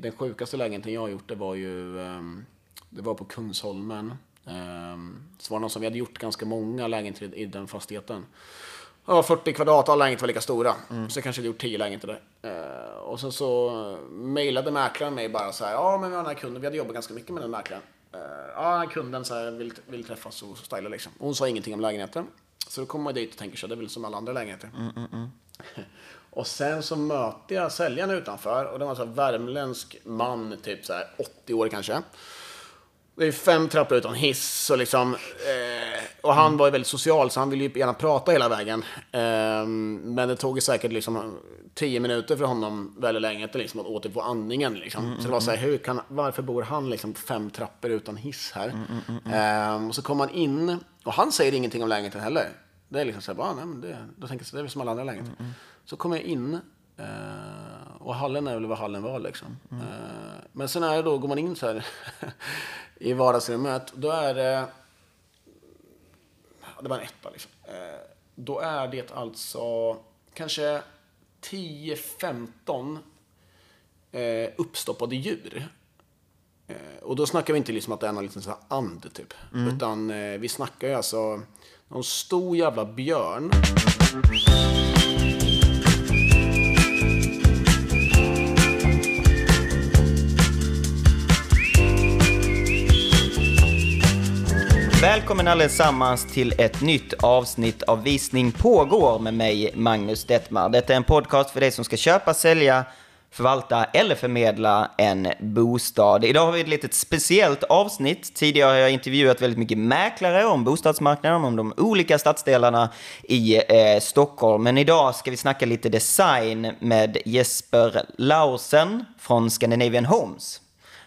den sjukaste lägenheten jag har gjort, det var ju ehm, det var på Kungsholmen. Um, så var det någon som vi hade gjort ganska många lägenheter i, i den fastigheten. Ja, 40 kvadrat, alla lägenheter var lika stora. Så jag kanske hade gjort 10 lägenheter där. Eh, och sen så mejlade mäklaren mig bara så här, ja men vi har den här kunden, vi hade jobbat ganska mycket med den mäklaren. Ja, kunden så här, vill, vill träffas och styla liksom. Hon sa ingenting om lägenheten. Så då kommer man dit och tänker så det är väl som alla andra lägenheter. och sen så möter jag säljaren utanför och det var en värmländsk man, typ så här 80 år kanske. Det är fem trappor utan hiss och liksom... Eh, och han var ju väldigt social så han ville ju gärna prata hela vägen. Eh, men det tog ju säkert liksom tio minuter för honom väldigt länge liksom att återfå andningen liksom. Så det var så här, hur kan, varför bor han liksom fem trappor utan hiss här? Eh, och så kom han in och han säger ingenting om lägenheten heller. Det är liksom så här, bara, nej, men det, då tänker jag det är väl som alla andra lägenheter. Så kommer jag in eh, och hallen är väl vad hallen var liksom. Eh, men sen är det då, går man in så här i vardagsrummet, då är det... Det var en etta liksom. Eh, Då är det alltså kanske 10-15 eh, uppstoppade djur. Och då snackar vi inte liksom att det är någon liten and typ. Utan eh, vi snackar ju alltså någon stor jävla björn. Välkommen allesammans till ett nytt avsnitt av Visning pågår med mig, Magnus Detmar. Detta är en podcast för dig som ska köpa, sälja, förvalta eller förmedla en bostad. Idag har vi ett litet speciellt avsnitt. Tidigare har jag intervjuat väldigt mycket mäklare om bostadsmarknaden, om de olika stadsdelarna i eh, Stockholm. Men idag ska vi snacka lite design med Jesper Lausen från Scandinavian Homes.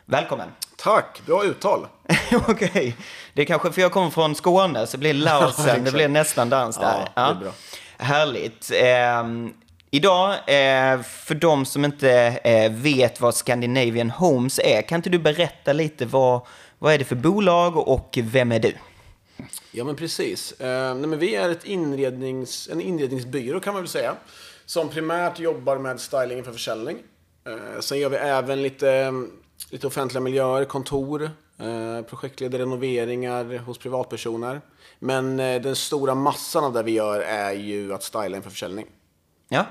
Välkommen! Tack, bra uttal. Okej, det är kanske för jag kommer från Skåne så blir Lausen, det blir nästan dans där. Ja, det är bra. Härligt. Ehm, idag, eh, för de som inte eh, vet vad Scandinavian Homes är, kan inte du berätta lite vad, vad är det för bolag och vem är du? Ja, men precis. Eh, nej, men vi är ett inrednings, en inredningsbyrå kan man väl säga. Som primärt jobbar med styling för försäljning. Eh, sen gör vi även lite, lite offentliga miljöer, kontor, eh, projektleder renoveringar hos privatpersoner. Men eh, den stora massan av det vi gör är ju att styla inför försäljning. Ja,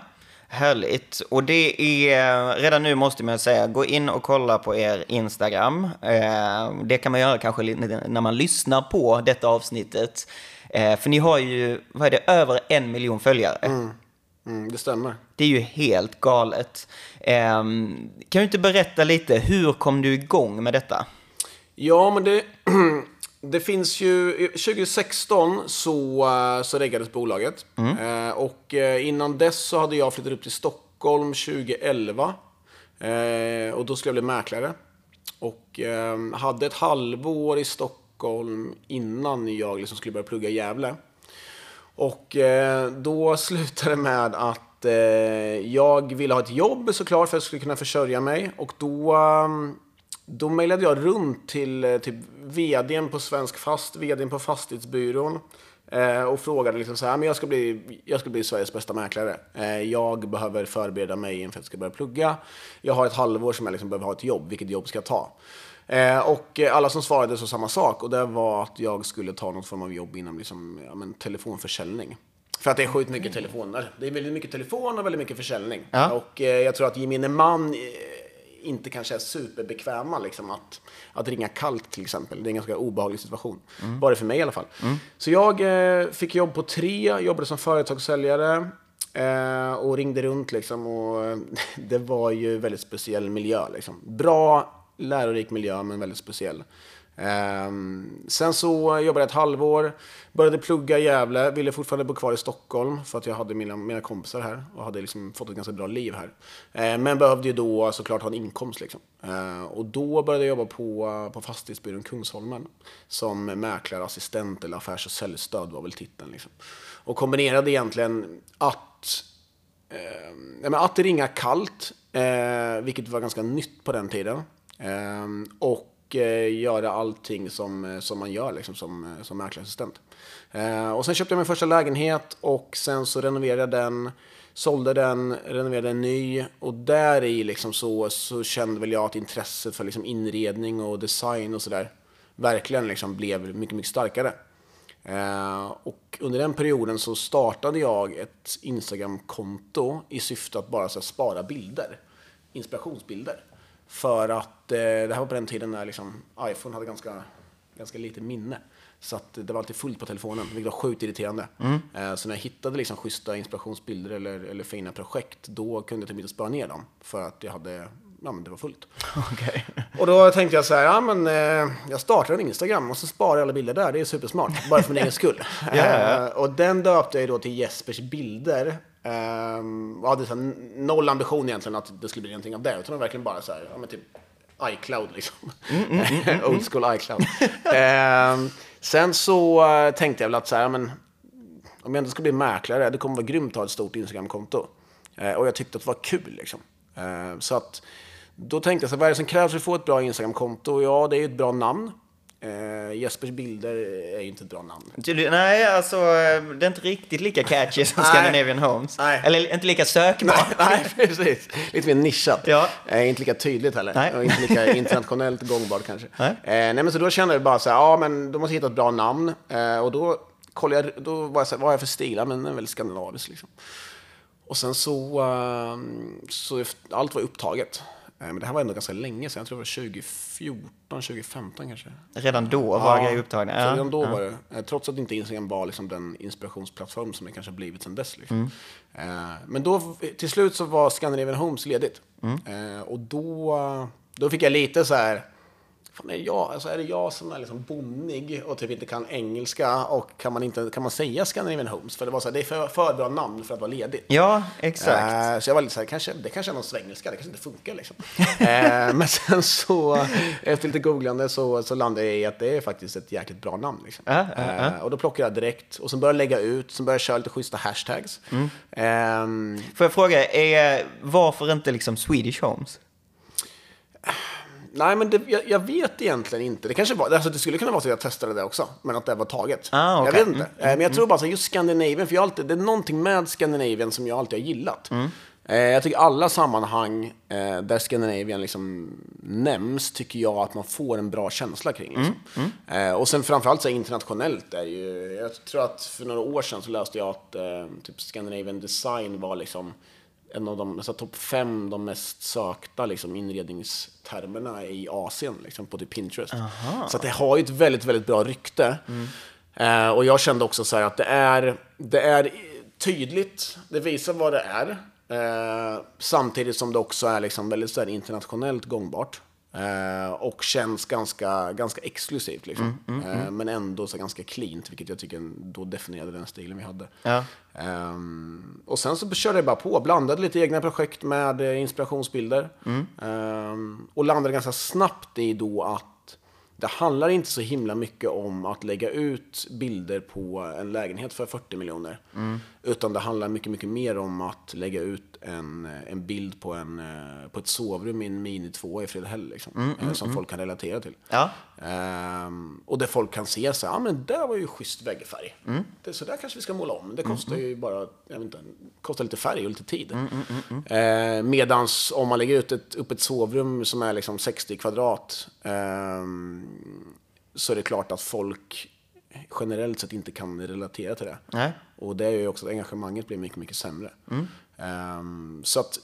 härligt. Och det är, redan nu måste man säga, gå in och kolla på er Instagram. Eh, det kan man göra kanske när man lyssnar på detta avsnittet. För ni har ju, vad är det, över en miljon följare. Mm, det stämmer. Det är ju helt galet. Eh, kan du inte berätta lite, hur kom du igång med detta? Ja, men det, det finns ju... 2016 så, eh, så reggades bolaget. Eh, och eh, innan dess så hade jag flyttat upp till Stockholm 2011. Eh, och då skulle jag bli mäklare. Och eh, hade ett halvår i Stockholm innan jag liksom skulle börja plugga i Gävle. Och eh, då slutade det med att eh, jag ville ha ett jobb såklart för att jag skulle kunna försörja mig. Och då, ehm, då mejlade jag runt till eh, typ vdn på Svensk Fast, vdn på Fastighetsbyrån. Eh, och frågade liksom så här, men jag ska bli, jag ska bli Sveriges bästa mäklare. Eh, jag behöver förbereda mig inför att jag ska börja plugga. Jag har ett halvår som jag liksom behöver ha ett jobb. Vilket jobb ska jag ta? Eh, och alla som svarade så samma sak. Och det var att jag skulle ta någon form av jobb inom liksom, ja, men, telefonförsäljning. För att det är sjukt mycket telefoner. Det är väldigt mycket telefon och väldigt mycket försäljning. Ja. Och eh, jag tror att gemene man eh, inte kanske är superbekväma liksom, att, att ringa kallt till exempel. Det är en ganska obehaglig situation. Var det för mig i alla fall. Så jag eh, fick jobb på tre, jobbade som företagssäljare. Eh, och ringde runt liksom och eh, det var ju väldigt speciell miljö liksom. Bra, lärorik miljö men väldigt speciell. Ehm, sen så jobbade jag ett halvår, började plugga i Gävle, ville fortfarande bo kvar i Stockholm för att jag hade mina, mina kompisar här och hade liksom fått ett ganska bra liv här. Ehm, men behövde ju då såklart ha en inkomst liksom. Ehm, och då började jag jobba på, på fastighetsbyrån Kungsholmen som mäklarassistent eller affärs och säljstöd var väl titeln liksom. Och kombinerade egentligen att Eh, att ringa kallt, eh, vilket var ganska nytt på den tiden. Ehm, och eh, göra allting som, eh, som man gör liksom, som, eh, som mäklarassistent. Eh, och sen köpte jag min första lägenhet och sen så renoverade jag den. Sålde den, renoverade en ny och där i liksom så, så kände väl jag att intresset för liksom inredning och design och sådär verkligen liksom blev mycket, mycket starkare. Eh, och under den perioden så startade jag ett Instagram-konto i syfte att bara så här, spara bilder, inspirationsbilder. För att eh, det här var på den tiden när liksom, iPhone hade ganska, ganska lite minne. Så att det var alltid fullt på telefonen, vilket var sjukt irriterande. Eh, så när jag hittade liksom schyssta inspirationsbilder eller, eller fina projekt, då kunde jag till och med spara ner dem. För att jag hade, ja men det var fullt. Okej. Och då tänkte jag så här, ja men eh, jag startar en Instagram och så sparar jag alla bilder där, det är supersmart. Bara för min egen skull. Ja. Eh, och den döpte jag då till Jespers bilder. Um, och hade så här, noll ambition egentligen att det skulle bli någonting av det. Utan det var verkligen bara så här, ja men typ iCloud liksom. Old school iCloud. Ehm, sen så eh, tänkte jag väl att så här, men om jag inte ska bli mäklare, det kommer vara grymt att ha ett stort Instagramkonto. Eh, och jag tyckte att det var kul liksom. Eh, så att då tänkte jag så här, vad är det som krävs för att få ett bra Instagramkonto? Ja, det är ju ett bra namn. Eh, Jespers bilder är ju inte ett bra namn. Nej, alltså det är inte riktigt lika catchy som. Scandinavian Homes. Nej. Eller inte lika sökbart. Nej, precis. Lite mer nischat. Ja. Eh, inte lika tydligt heller. Nej. Och inte lika internationellt gångbart kanske. Nej. Eh, nej, men så då kände jag bara så här, ja men då måste jag hitta ett bra namn. Eh, och då kollade jag, då var jag så här, vad har jag för stil? Ja, men den är väldigt skandinavisk liksom. Och sen så, eh, så allt var upptaget. Eh, men det här var ändå ganska länge sedan, jag tror det var 2014, 2015 kanske. Redan då var grejer upptagna. Ja. redan då var det, eh, trots att inte Instagram var liksom den inspirationsplattform som det kanske har blivit sedan dess. Liksom. Mm. Eh, Men då, till slut så var Scandinavian Homes ledigt. Mm. Och då, då fick jag lite så här, fan är, jag, alltså är det jag som är liksom bonnig och typ inte kan engelska och kan man, inte, kan man säga Scandinavian Homes? För det var så här, det är för, för bra namn för att vara ledigt. ja, exakt. Eh, så jag var lite så här, kanske, det kanske är någon svengelska, det kanske inte funkar liksom. eh, men sen så, efter lite googlande så, så landade jag i att det är faktiskt ett jäkligt bra namn. Liksom. Ja, ja. Eh, och då plockade jag direkt och sen började jag lägga ut, sen började jag köra lite schyssta hashtags. Mm. Ehm, Får jag fråga, är, varför inte liksom Swedish Homes? Nej, men det, jag, jag vet egentligen inte. Det kanske var, alltså det skulle kunna vara så att jag testade det också, men att det var taget. Ah, okej. Jag vet inte. Eh, men jag tror bara så just Scandinavian, för jag alltid, det är någonting med Scandinavian som jag alltid har gillat. Mm. Eh, jag tycker alla sammanhang eh, där Scandinavian liksom nämns, tycker jag att man får en bra känsla kring. Liksom. Mm, Eh, och sen framförallt så internationellt är ju, jag tror att för några år sedan så läste jag att typ Scandinavian design var liksom en av de, alltså topp fem de mest sökta liksom, inredningstermerna i Asien, liksom, på typ Pinterest. Så att det har ju ett väldigt, väldigt bra rykte. Eh, och jag kände också så här att det är, det är tydligt, det visar vad det är. Eh, samtidigt som det också är liksom väldigt så här, internationellt gångbart. Eh, och känns ganska, ganska exklusivt. Liksom. Eh, men ändå så ganska cleant, vilket jag tycker då definierade den stilen vi hade. Ja. Ehm, och sen så körde jag bara på, blandade lite egna projekt med eh, inspirationsbilder. Mm. Ehm, och landade ganska snabbt i då att det handlar inte så himla mycket om att lägga ut bilder på en lägenhet för 40 miljoner. Mm. Utan det handlar mycket, mycket mer om att lägga ut en, en bild på, en, eh, på ett sovrum i en Mini 2 i Fredhäll. Liksom, eh, som folk kan relatera till. Ja. Ehm, och där folk kan se så här, ja men där var ju schysst väggfärg. Det, så där kanske vi ska måla om. Det kostar ju bara, jag vet inte, kostar lite färg och lite tid. Mm, medans om man lägger ut ett, upp ett sovrum som är liksom 60 kvadrat ehm, så är det klart att folk generellt sett inte kan relatera till det. Nej. Och det är ju också att engagemanget blir mycket, mycket sämre. Ehm, så att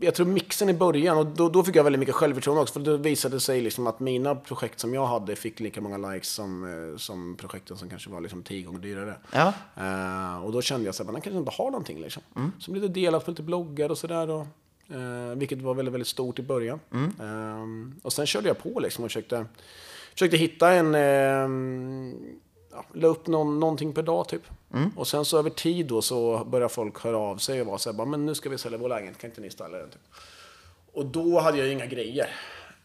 jag tror mixen i början, och då, då fick jag väldigt mycket självförtroende också, för då visade det sig liksom att mina projekt som jag hade fick lika många likes som, eh, som projekten som kanske var liksom tio gånger dyrare. Ja. Ehm, och då kände jag att man kanske inte har någonting liksom. Så blev det delat på lite bloggar och sådär. Och, eh, vilket var väldigt, väldigt stort i början. Ehm, och sen körde jag på liksom och försökte, försökte hitta en... ehm, ja, la upp någon, någonting per dag typ. Och sen så över tid då så började folk höra av sig och vara så här, bara, men nu ska vi sälja vår lägenhet, kan inte ni ställa den? Typ. Och då hade jag ju inga grejer.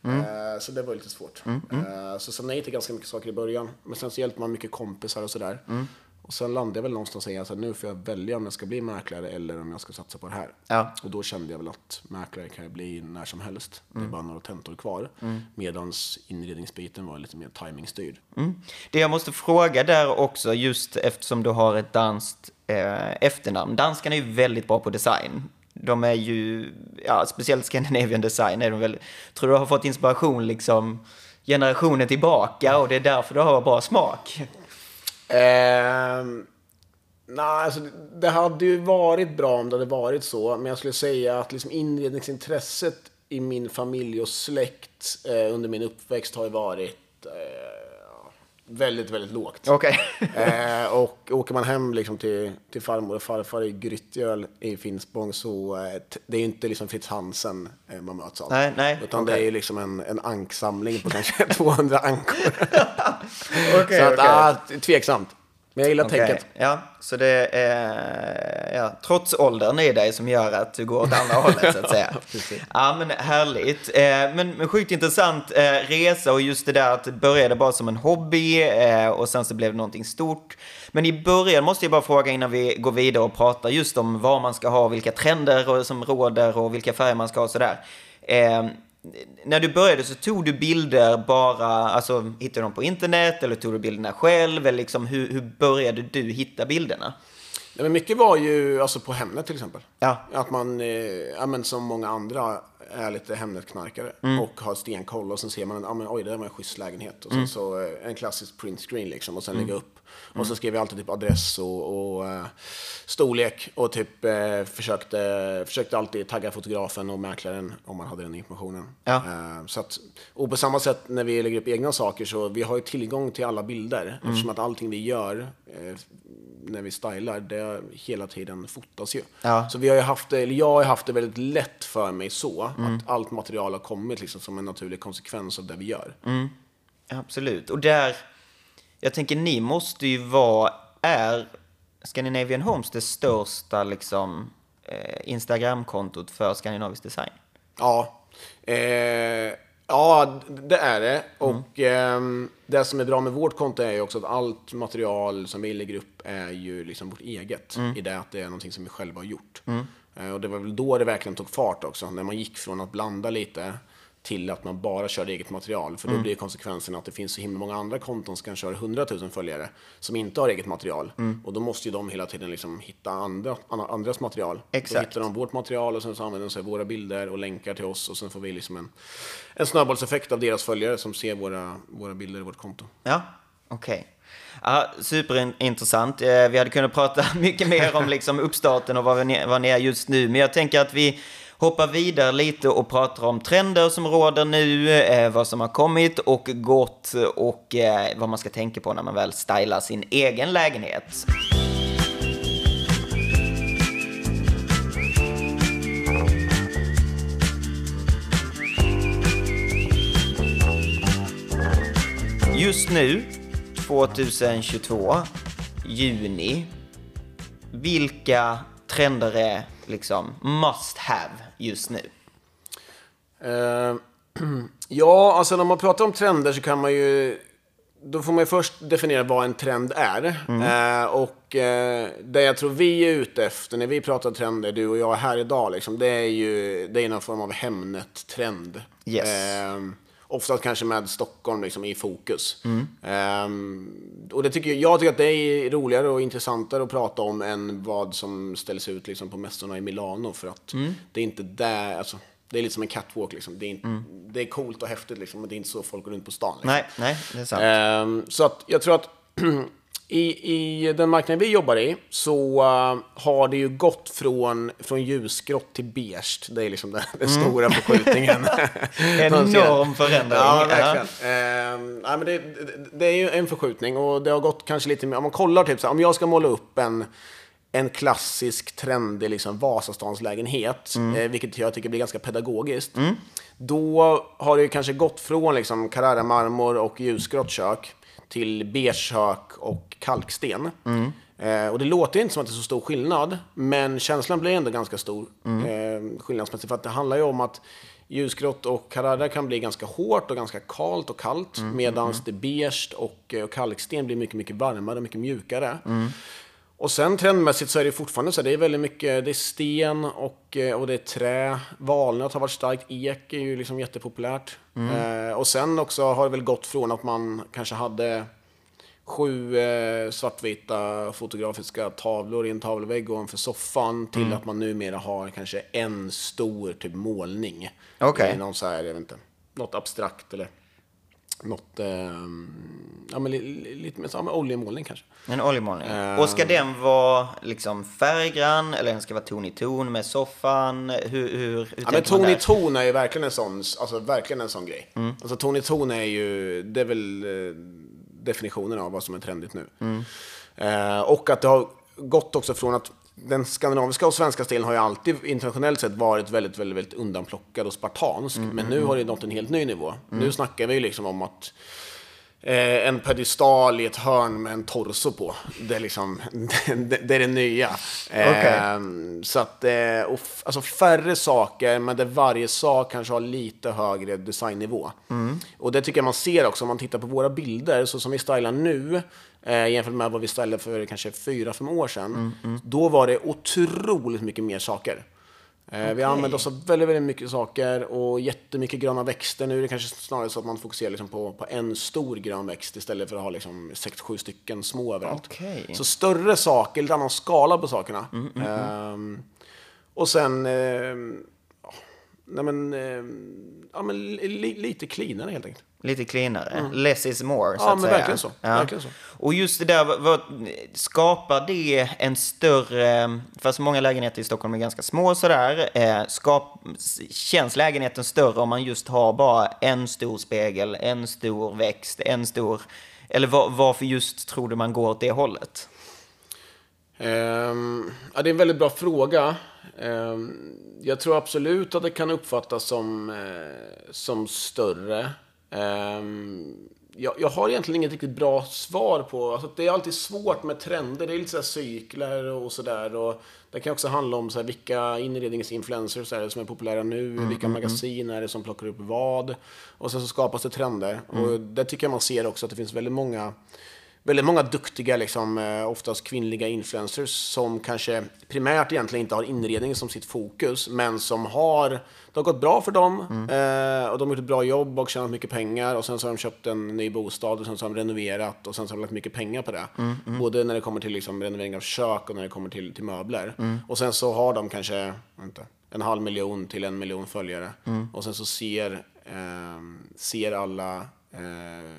Eh, så det var lite svort. Eh, så sa nej till ganska mycket saker i början. Men sen så hjälpte man mycket kompisar och sådär. Och sen landade jag väl någonstans i att nu får jag välja om jag ska bli mäklare eller om jag ska satsa på det här. Ja. Och då kände jag väl att mäklare kan jag bli när som helst. Det är bara några tentor kvar. Medans inredningsbiten var lite mer timingstyrd. Mm. Det jag måste fråga där också, just eftersom du har ett danskt eh, efternamn. Danskarna är ju väldigt bra på design. De är ju, ja, speciellt Scandinavian design är de väl, tror du har fått inspiration liksom generationen tillbaka och det är därför du har bra smak? Eh, nej, alltså, det hade ju varit bra om det hade varit så. Men jag skulle säga att liksom inredningsintresset i min familj och släkt eh, under min uppväxt har ju varit väldigt, väldigt lågt. Okej. eh, och åker man hem liksom till, till farmor och farfar i Grytgöl i Finspång så eh, det är ju inte liksom Fritz Hansen eh, man möts av. Nej, nej, Utan okej. det är ju liksom en, en anksamling på kanske 200 ankor. Okej, så att, okej. ah, tveksamt. Men jag gillar Okej, tänket. Ja, så det är ja, trots åldern i dig som gör att du går åt andra hållet så att säga. Ja, men härligt. Eh, men, men sjukt intressant eh, resa och just det där att det började bara som en hobby eh, och sen så blev det någonting stort. Men i början måste jag bara fråga innan vi går vidare och pratar just om vad man ska ha, vilka trender som råder och vilka färger man ska ha och sådär. När du började så tog du bilder bara, alltså hittade du dem på internet eller tog du bilderna själv? Eller liksom, hur, hur började du hitta bilderna? Nej, men mycket var ju alltså på Hemnet till exempel. Ja. Att man, eh, ja, men som många andra, är lite Hemnet-knarkare Mm. och har stenkoll och sen ser man, ja, men, oj det där var en schysst lägenhet. Och sen Mm. så eh, en klassisk print screen liksom och sen lägga upp. Och så skrev jag alltid typ adress och, och eh, storlek och typ eh, försökte, försökte alltid tagga fotografen och mäklaren om man hade den informationen. Ja. Eh, så att, och på samma sätt när vi lägger upp egna saker så vi har ju tillgång till alla bilder Mm. eftersom att allting vi gör när vi stylar, det hela tiden fotas ju. Ja. Så vi har ju haft det, eller jag har haft det väldigt lätt för mig så, Mm. att allt material har kommit liksom som en naturlig konsekvens av det vi gör. Mm. Absolut. Och där, jag tänker ni måste ju vara, är Scandinavian Homes det största liksom eh, Instagramkontot för skandinavisk design? Ja, eh, ja det är det. Och ehm, det som är bra med vårt konto är ju också att allt material som vi lägger upp är ju liksom vårt eget. I det att det är någonting som vi själva har gjort. Eh, och det var väl då det verkligen tog fart också. När man gick från att blanda lite till att man bara kör eget material. För då blir konsekvensen att det finns så himla många andra konton som kanske har 100 000 följare som inte har eget material. Och då måste ju de hela tiden liksom hitta andra, an- andras material. Exakt. Då hittar de vårt material och sen så använder de sig av våra bilder och länkar till oss och sen får vi liksom en, en snöbollseffekt av deras följare som ser våra, våra bilder i vårt konto. Ja, okej. Ja, superintressant. Eh, Vi hade kunnat prata mycket mer om liksom uppstarten och vad ni, vad ni är just nu. Men jag tänker att vi hoppar vidare lite och pratar om trender som råder nu, eh, vad som har kommit och gått och eh, vad man ska tänka på när man väl stylar sin egen lägenhet. Just nu, 2022, juni, vilka trender är liksom must have just nu? Eh, ja, alltså när man pratar om trender så kan man ju... Då får man ju först definiera vad en trend är. Eh, och eh, det jag tror vi är ute efter när vi pratar trender, du och jag här idag, liksom, det är ju det är någon form av Hemnet-trend. Yes. Oftast kanske med Stockholm liksom, i fokus. Eh, och det tycker jag, jag tycker att det är roligare och intressantare att prata om än vad som ställs ut liksom, på mässorna i Milano. För att det är inte där, alltså, det är lite som en catwalk. Liksom. Det, är inte, det är coolt och häftigt, liksom, men det är inte så folk går runt på stan. Liksom. Nej, nej, det är sant. Ehm, så att jag tror att i, i den marknaden vi jobbar i så eh, har det ju gått från, från ljusgrått till beige. Det är liksom den, den stora förskjutningen. Enorm förändring. Ja, Ja. verkligen. Ehm, nej, men det, det, det är ju en förskjutning och det har gått kanske lite mer. Om man kollar typ så här, om jag ska måla upp en en klassisk trendig liksom Vasastanslägenhet, eh, vilket jag tycker blir ganska pedagogiskt. Då har det ju kanske gått från liksom Carrara marmor och ljusgrått kök till beige kök och kalksten. Eh, och det låter inte som att det är så stor skillnad, men känslan blir ändå ganska stor eh, skillnadsmässigt. För att det handlar ju om att Ljusgrått och Carrara kan bli ganska hårt och ganska kalt och kallt. Mm, Medan det beige och, och kalksten blir mycket, mycket varmare och mycket mjukare. Mm. Och sen trendmässigt så är det fortfarande så här, det är väldigt mycket, det är sten och, eh, och det är trä. Valnöt har varit starkt, ek är ju liksom jättepopulärt. Mm. Eh, och sen också har det väl gått från att man kanske hade sju eh, svartvita fotografiska tavlor i en tavelvägg ovanför soffan till att man numera har kanske en stor typ målning. Okej. Någon så här, jag vet inte, något abstrakt eller något, eh, ja men li, li, lite mer, ja, oljemålning kanske. En oljemålning. Eh. Och ska den vara liksom färggrann eller den ska vara ton i ton med soffan? Hur, hur, hur Ja, men ton i ton är ju verkligen en sån, alltså verkligen en sån grej. Alltså ton i ton är ju, det är väl eh, definitionen av vad som är trendigt nu. Eh, och att det har gått också från att den skandinaviska och svenska stilen har ju alltid internationellt sett varit väldigt, väldigt, väldigt undanplockad och spartansk. Men nu har det nått en helt ny nivå. Nu snackar vi ju liksom om att Eh, en pedestal i ett hörn med en torso på. Det är liksom, det, det är det nya. Eh. Så att, eh, och alltså färre saker, men där varje sak kanske har lite högre designnivå. Och det tycker jag man ser också om man tittar på våra bilder, så som vi stylar nu, eh, jämfört med vad vi stylade för kanske fyra, fem år sedan. Då var det otroligt mycket mer saker. Eh, Vi använder oss av väldigt, väldigt mycket saker och jättemycket gröna växter. Nu är det kanske snarare så att man fokuserar liksom på, på en stor grön växt istället för att ha liksom sex, sju stycken små överallt. Okej. Så större saker, lite annan skala på sakerna. Ehm, och sen, ehm, nej men, ehm, ja, men li, lite cleanare helt enkelt. Lite cleanare. Less is more, så Ja, att men säga. verkligen så. Verkligen så. Och just det där, vad, skapar det en större... Fast många lägenheter i Stockholm är ganska små sådär. Eh, skap, känns lägenheten större om man just har bara en stor spegel, en stor växt, en stor... Eller var, varför just tror du man går åt det hållet? Ehm, ja, det är en väldigt bra fråga. Ehm, jag tror absolut att det kan uppfattas som, eh, som större. Ehm, jag, jag har egentligen inget riktigt bra svar på... Alltså, det är alltid svårt med trender. Det är lite så cykler och sådär. Det kan också handla om så här, vilka inredningsinfluencers är det som är populära nu. vilka magasin är det som plockar upp vad. Och sen så skapas det trender. Och det tycker jag man ser också att det finns väldigt många väldigt många duktiga, liksom, eh, oftast kvinnliga influencers som kanske primärt egentligen inte har inredning som sitt fokus, men som har, det har gått bra för dem eh, och de har gjort ett bra jobb och tjänat mycket pengar och sen så har de köpt en ny bostad och sen så har de renoverat och sen så har de lagt mycket pengar på det. Både när det kommer till liksom, renovering av kök och när det kommer till, till möbler. Och sen så har de kanske, vänta, en halv miljon till en miljon följare. Och sen så ser, eh, ser alla eh,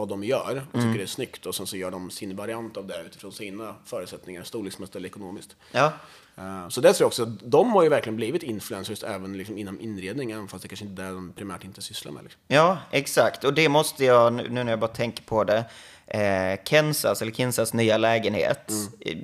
vad de gör och tycker det är snyggt och sen så gör de sin variant av det utifrån sina förutsättningar, storleksmässigt eller ekonomiskt. Ja, Eh, Så det tror jag också, de har ju verkligen blivit influencers även liksom inom inredning, även fast det kanske inte är det de primärt inte sysslar med. Liksom. Ja, exakt. Och det måste jag, nu när jag bara tänker på det, eh, Kensas, eller Kinsas nya lägenhet. Eh,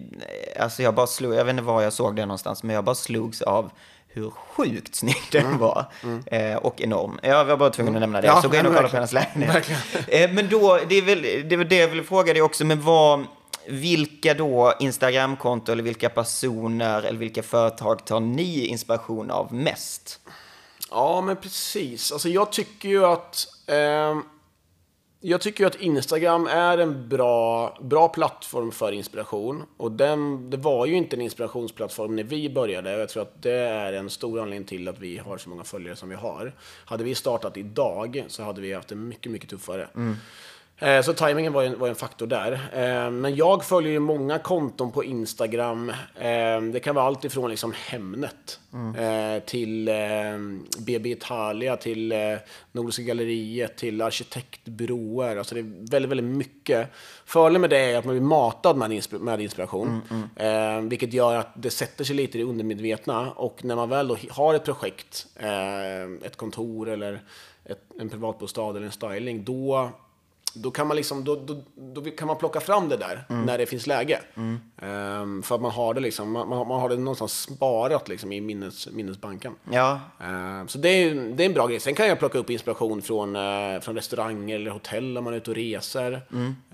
Alltså jag bara slog, jag vet inte var jag såg den någonstans, men jag bara slogs av hur sjukt snygg den var. Eh, och enorm. Jag var bara tvungen att nämna det. Ja, så gå in och kolla på hennes lägenhet. Eh, men då, det är väl det, var det jag ville fråga dig också, men vad, vilka då Instagramkonto eller vilka personer eller vilka företag tar ni inspiration av mest? Ja, men precis. Alltså jag tycker ju att ehm, jag tycker ju att Instagram är en bra, bra plattform för inspiration. Och den, det var ju inte en inspirationsplattform när vi började. Och jag tror att det är en stor anledning till att vi har så många följare som vi har. Hade vi startat idag så hade vi haft det mycket, mycket tuffare. Mm. Så tajmingen var en, var en faktor där. Eh, Men jag följer ju många konton på Instagram. Eh, Det kan vara allt ifrån liksom Hemnet eh, till eh, BB Italia, till eh, Nordiska galleriet, till arkitektbyråer. Alltså det är väldigt, väldigt mycket. Fördelen med det är att man blir matad med, insp- med inspiration. Eh, Vilket gör att det sätter sig lite i det undermedvetna. Och när man väl då har ett projekt, eh, ett kontor eller ett, en privatbostad eller en styling, då då kan man liksom, då, då, då kan man plocka fram det där när det finns läge. Ehm, för att man har det liksom, man, man har det någonstans sparat liksom i minnes, minnesbanken. Ja, Ehm, så det är, det är en bra grej. Sen kan jag plocka upp inspiration från, eh, från restauranger eller hotell om man är ute och reser.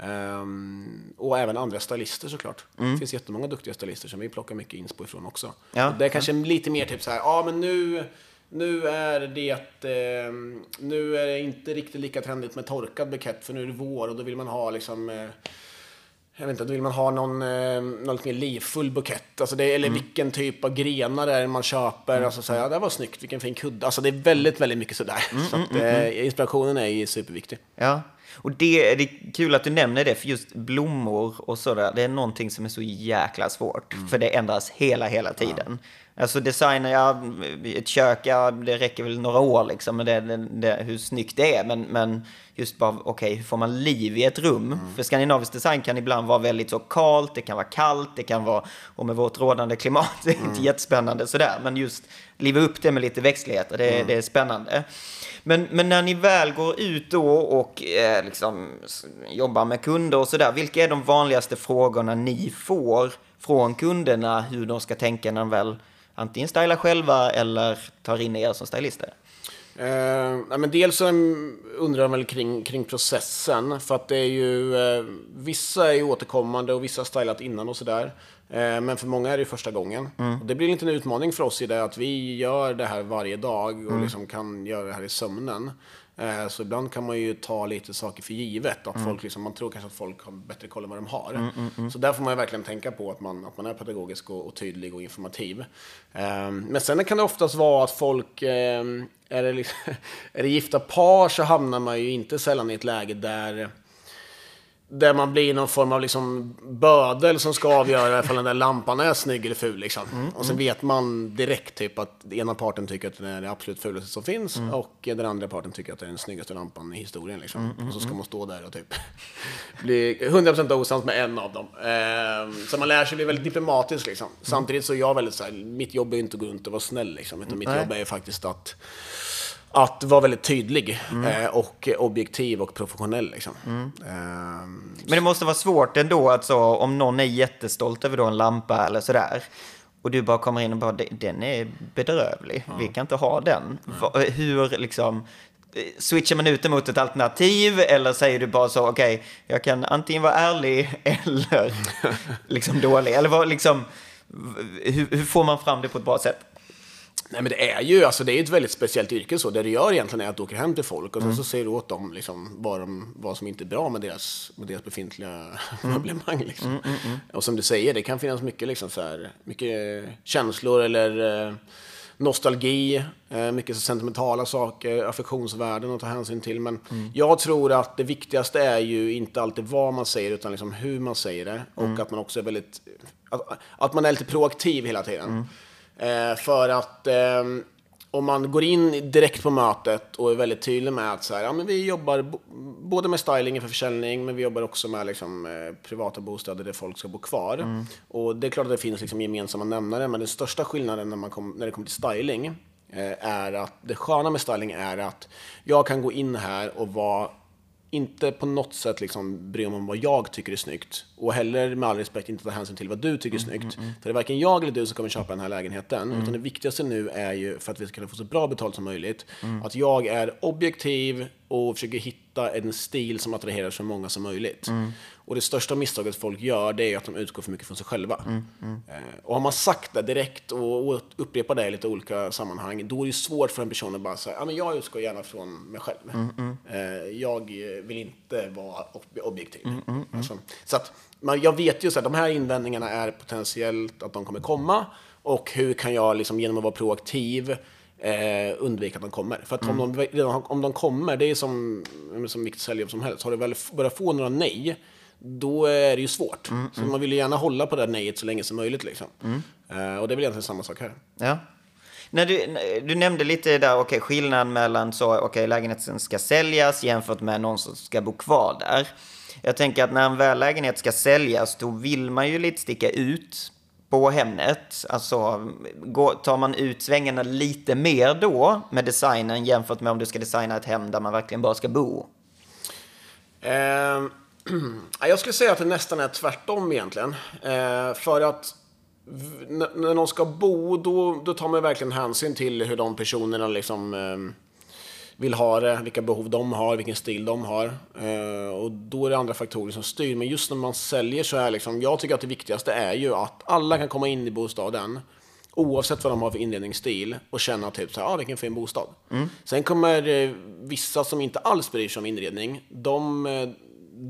Ehm, och även andra stylister såklart. Det finns jättemånga duktiga stylister som vi plockar mycket inspo ifrån också. Ja. Och det är kanske lite mer typ så här, ja men nu Nu är det eh, nu är det inte riktigt lika trendigt med torkad bukett för nu är det vår och då vill man ha liksom eh, jag vet inte, då vill man ha någon, eh, någon lite mer livfull bukett. Alltså det, eller vilken typ av grenar det är man köper. Alltså så här, ja, det var snyggt, vilken fin kudde. Alltså det är väldigt, väldigt mycket sådär. så att, eh, inspirationen är superviktig. Ja, och det, det är kul att du nämner det, för just blommor och sådär, det är någonting som är så jäkla svårt. För det ändras hela, hela tiden. Alltså designar jag ett kök, ja, det räcker väl några år liksom, det, det, det, hur snyggt det är. Men, men just bara, okej, okay, hur får man liv i ett rum? För skandinavisk design kan ibland vara väldigt så kalt, det kan vara kallt, det kan vara, och med vårt rådande klimat, det är inte jättespännande sådär. Men just liva upp det med lite växtligheter, det, det är spännande. Men, men när ni väl går ut då och eh, liksom jobbar med kunder och sådär, vilka är de vanligaste frågorna ni får från kunderna hur de ska tänka när de väl antingen stylar själva eller tar in er som stylister? Eh, men dels så undrar de väl kring, kring processen. För att det är ju, eh, vissa är ju återkommande och vissa har stylat innan och sådär. Eh, men för många är det första gången. Mm. Och det blir en liten utmaning för oss i det att vi gör det här varje dag och mm. liksom kan göra det här i sömnen. Eh, så ibland kan man ju ta lite saker för givet. Att mm. folk liksom, man tror kanske att folk har bättre koll än vad de har. Mm, mm, mm. så där får man verkligen tänka på att man, att man är pedagogisk och, och tydlig och informativ. Ehm, men sen kan det oftast vara att folk, ehm, är det, liksom, är det gifta par så hamnar man ju inte sällan i ett läge där där man blir någon form av liksom bödel som ska avgöra ifall den där lampan är snygg eller ful. Liksom. Mm, och sen mm. vet man direkt typ att ena parten tycker att den är det absolut fulaste som finns mm. och den andra parten tycker att det är den snyggaste lampan i historien. Liksom. Mm, mm och så ska man stå där och typ bli 100% osams med en av dem. Eh, så man lär sig bli väldigt diplomatisk. Liksom. Samtidigt så är jag väldigt så här, mitt jobb är inte att gå runt och vara snäll. Liksom, utan mitt jobb är faktiskt att att vara väldigt tydlig mm. eh, och objektiv och professionell. Liksom. Mm. Eh, Men det måste vara svårt ändå, alltså, om någon är jättestolt över då en lampa eller sådär. Och du bara kommer in och bara, den är bedrövlig, ja. vi kan inte ha den. Mm. Hur liksom, switchar man ut det mot ett alternativ eller säger du bara så, okej, okay, jag kan antingen vara ärlig eller liksom dålig? Eller vad, liksom, hur, hur får man fram det på ett bra sätt? Nej men det är ju alltså, det är ett väldigt speciellt yrke så. Det du gör egentligen är att du åker hem till folk och mm. så säger du åt dem liksom, vad, de, vad som inte är bra med deras, med deras befintliga mm. möblemang. Liksom. Mm, mm, mm, och som du säger, det kan finnas mycket, liksom, så här, mycket känslor eller eh, nostalgi, eh, mycket sentimentala saker, affektionsvärden att ta hänsyn till. Men mm. jag tror att det viktigaste är ju inte alltid vad man säger utan liksom hur man säger det. Och att man också är väldigt, att, att man är lite proaktiv hela tiden. Eh, för att eh, om man går in direkt på mötet och är väldigt tydlig med att så här, ja, men vi jobbar både med styling för försäljning, men vi jobbar också med liksom, eh, privata bostäder där folk ska bo kvar. Mm. Och det är klart att det finns liksom, gemensamma nämnare, men den största skillnaden när, man kom, när det kommer till styling eh, är att det sköna med styling är att jag kan gå in här och vara inte på något sätt liksom bry mig om vad jag tycker är snyggt. Och heller med all respekt inte ta hänsyn till vad du tycker är mm, snyggt. Mm, mm. För det är varken jag eller du som kommer köpa den här lägenheten. Mm. Utan det viktigaste nu är ju, för att vi ska kunna få så bra betalt som möjligt, mm. att jag är objektiv och försöker hitta en stil som attraherar så många som möjligt. Mm. Och det största misstaget folk gör, det är att de utgår för mycket från sig själva. Mm, mm. Eh, och har man sagt det direkt och, upprepar det i lite olika sammanhang, då är det svårt för en person att bara säga, ja men jag utgår gärna från mig själv. Mm, mm. eh, jag vill inte vara objektiv. Mm, mm, alltså, så att, men jag vet ju att de här invändningarna är potentiellt att de kommer komma. Och hur kan jag liksom, genom att vara proaktiv eh, undvika att de kommer. För att om, de, om de kommer, det är som, som vilket säljjobb som helst, har du väl börjat få några nej, då är det ju svårt. Mm, så mm. man vill ju gärna hålla på det där nejet så länge som möjligt. Liksom. Uh, och det är väl egentligen samma sak här. Ja. När du, du nämnde lite där, okay, skillnaden mellan så, okay, lägenheten ska säljas jämfört med någon som ska bo kvar där. Jag tänker att när en väl lägenhet ska säljas, då vill man ju lite sticka ut på Hemnet. Alltså, går, tar man ut svängarna lite mer då med designen jämfört med om du ska designa ett hem där man verkligen bara ska bo? Um Jag skulle säga att det nästan är tvärtom egentligen. Eh, för att när någon ska bo, då, då tar man verkligen hänsyn till hur de personerna liksom eh, vill ha det, vilka behov de har, vilken stil de har. Eh, och då är det andra faktorer som styr. Men just när man säljer så är liksom, jag tycker att det viktigaste är ju att alla kan komma in i bostaden Oavsett vad de har för inredningsstil och känna typ så här, ah, vilken fin bostad. Sen kommer vissa som inte alls bryr sig om inredning, de,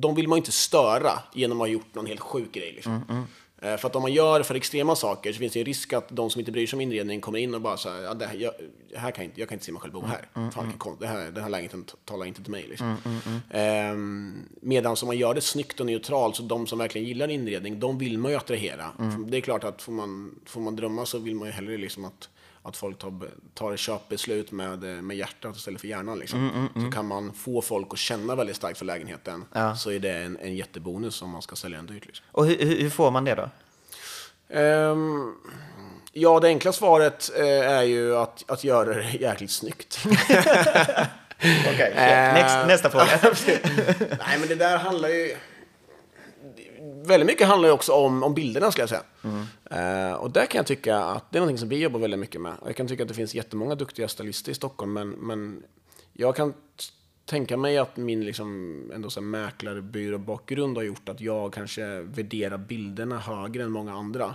de vill man ju inte störa genom att ha gjort någon helt sjuk grej. Liksom. Eh, För att om man gör för extrema saker så finns det en risk att de som inte bryr sig om inredning kommer in och bara så här, ja, det här, jag, här kan jag, inte, jag kan inte se mig själv bo här. Fan, vilken kon- det här. Den här lägenheten talar inte till mig. Liksom. Ehm, medan om man gör det snyggt och neutralt, så de som verkligen gillar inredning, de vill man ju attrahera. Det är klart att får man, får man drömma så vill man ju hellre liksom att att folk tar, tar köpbeslut med, eh, med hjärtat istället för hjärnan. Liksom. Så kan man få folk att känna väldigt starkt för lägenheten så är det en, en jättebonus om man ska sälja den dyrt. Liksom. Och hur, hur får man det då? Ehm, ja, det enkla svaret eh, är ju att, att göra det jäkligt snyggt. Okej, Eh, Next, nästa fråga. Nej, men det där handlar ju... Väldigt mycket handlar ju också om, om bilderna, skulle jag säga. Eh, och där kan jag tycka att det är någonting som vi jobbar väldigt mycket med. Och jag kan tycka att det finns jättemånga duktiga stylister i Stockholm, men, men jag kan tänka mig att min liksom, ändå så här mäklarbyråbakgrund har gjort att jag kanske värderar bilderna högre än många andra.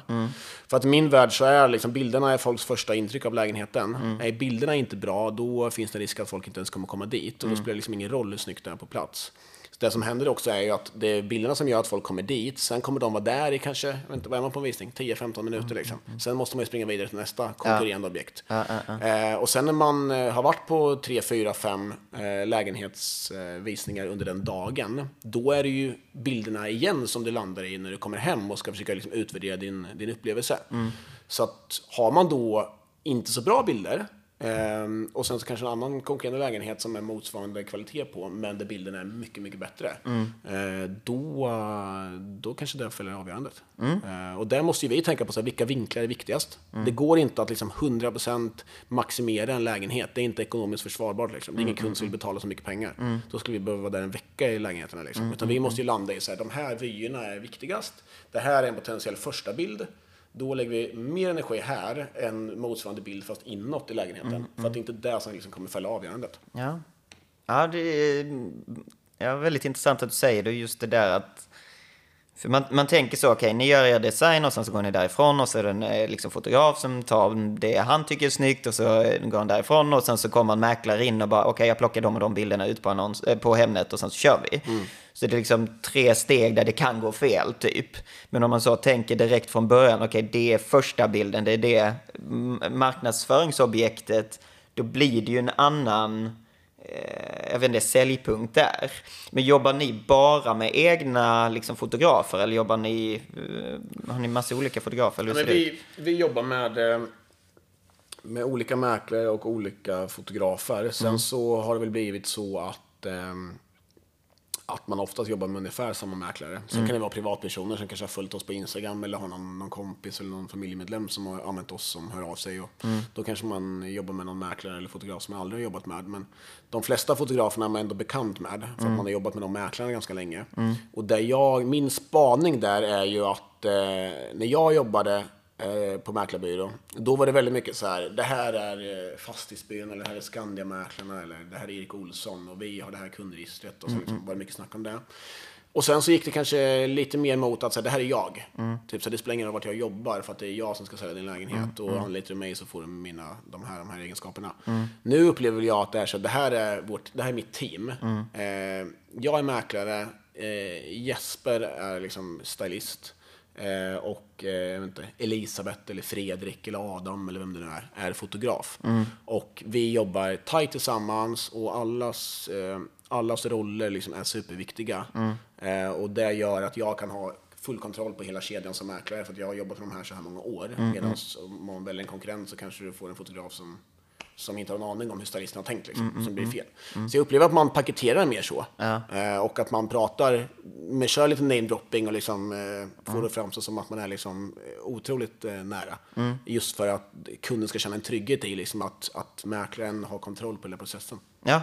För att i min värld så är liksom, bilderna är folks första intryck av lägenheten. Är bilderna inte bra, då finns det risk att folk inte ens kommer komma dit. Och då spelar det liksom ingen roll hur snyggt det är på plats. Det som händer också är ju att det är bilderna som gör att folk kommer dit. Sen kommer de vara där i kanske, jag vet inte, vad är man på en visning? 10-15 minuter liksom. Sen måste man ju springa vidare till nästa konkurrerande objekt. Eh, och sen när man eh, har varit på 3, 4, 5 eh, lägenhetsvisningar under den dagen, då är det ju bilderna igen som du landar i när du kommer hem och ska försöka liksom utvärdera din, din upplevelse. Så att har man då inte så bra bilder, Ehm, och sen så kanske en annan konkurrerande lägenhet som är motsvarande kvalitet på, men där bilderna är mycket, mycket bättre. Eh, då, då kanske det följer avgörandet. Eh, och där måste ju vi tänka på så här, vilka vinklar är viktigast. Det går inte att liksom 100% maximera en lägenhet. Det är inte ekonomiskt försvarbart. Liksom. Det är ingen kund som vill betala så mycket pengar. Då skulle vi behöva vara där en vecka i lägenheterna. Liksom. Utan vi måste ju landa i så här, de här vyerna är viktigast. Det här är en potentiell första bild. Då lägger vi mer energi här än motsvarande bild fast inåt i lägenheten. För att det är inte det som liksom kommer fälla avgörandet. Ja, ja det är ja, väldigt intressant att du säger det, just det där att för man, man tänker så, okej, ni gör er design och sen så går ni därifrån och så är det en eh, liksom, fotograf som tar det han tycker är snyggt och så eh, går han därifrån och sen så kommer en mäklare in och bara, okej, jag plockar de och de bilderna ut på, annons, eh, på Hemnet och sen så kör vi. Så det är liksom tre steg där det kan gå fel, typ. Men om man så tänker direkt från början, okej, det är första bilden, det är det mm, marknadsföringsobjektet, då blir det ju en annan eh, jag vet inte, säljpunkt där. Men jobbar ni bara med egna liksom, fotografer eller jobbar ni, eh, har ni massa olika fotografer? Eller Ja, vi, vi jobbar med, eh, med olika mäklare och olika fotografer. Sen så har det väl blivit så att, ehm, att man oftast jobbar med ungefär samma mäklare. Sen kan det vara privatpersoner som kanske har följt oss på Instagram eller har någon, någon kompis eller någon familjemedlem som har använt oss som hör av sig. Och Då kanske man jobbar med någon mäklare eller fotograf som man aldrig har jobbat med. Men de flesta fotograferna är man ändå bekant med för att man har jobbat med de mäklarna ganska länge. Och där jag, min spaning där är ju att eh, när jag jobbade eh, på mäklarbyrå. Då var det väldigt mycket så här, det här är eh, Fastighetsbyrån eller det här är Skandiamäklarna eller det här är Erik Olsson och vi har det här kundregistret och så liksom, var det mycket snack om det. Och sen så gick det kanske lite mer mot att så här, det här är jag. Typ så här, det spelar ingen roll vart jag jobbar för att det är jag som ska sälja din lägenhet och anlitar du mig så får du mina, de här, de här egenskaperna. Nu upplever jag att det är så det här är, vårt, det här är mitt team. Eh, jag är mäklare, eh, Jesper är liksom stylist. Eh, och eh, jag vet inte, Elisabeth eller Fredrik eller Adam eller vem det nu är, är fotograf. Och vi jobbar tajt tillsammans och allas, eh, allas roller liksom är superviktiga. Eh, och det gör att jag kan ha full kontroll på hela kedjan som mäklare för att jag har jobbat med de här så här många år. Medan om man väljer en konkurrent så kanske du får en fotograf som som inte har en aning om hur stylisten har tänkt, liksom, som blir fel. Så jag upplever att man paketerar mer så. Eh, och att man pratar, med, kör lite namedropping och liksom, eh, får det framstå som att man är liksom, eh, otroligt nära. Just för att kunden ska känna en trygghet i liksom, att, att mäklaren har kontroll på hela processen. Ja,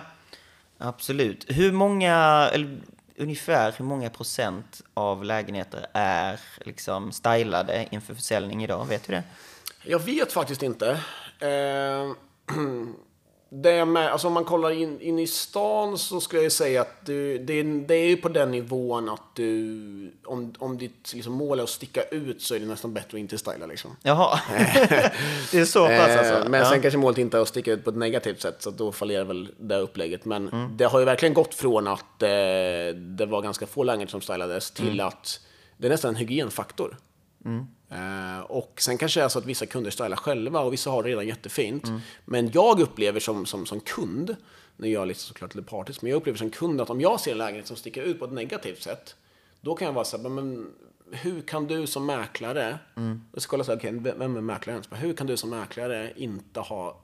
absolut. Hur många, eller ungefär hur många procent av lägenheter är liksom stylade inför försäljning idag? Vet du det? Jag vet faktiskt inte. Eh, det med, alltså om man kollar in, in i stan så skulle jag säga att du, det, det är ju på den nivån att du, om, om ditt liksom, mål är att sticka ut så är det nästan bättre att inte styla liksom. Jaha, det är så pass alltså? Eh, Men ja. sen kanske målet inte är att sticka ut på ett negativt sätt, så då fallerar väl det upplägget. Men Mm. det har ju verkligen gått från att eh, det var ganska få lägenheter som stylades till Mm. att det är nästan en hygienfaktor. Eh, Eh, och sen kanske det är så att vissa kunder stylar själva och vissa har det redan jättefint. Mm. Men jag upplever som, som, som kund, nu är jag lite såklart lite partisk, men jag upplever som kund att om jag ser en lägenhet som sticker ut på ett negativt sätt, då kan jag vara så här, men hur kan du som mäklare, jag ska så här, okej, vem vem är mäklaren? Hur kan du som mäklare inte ha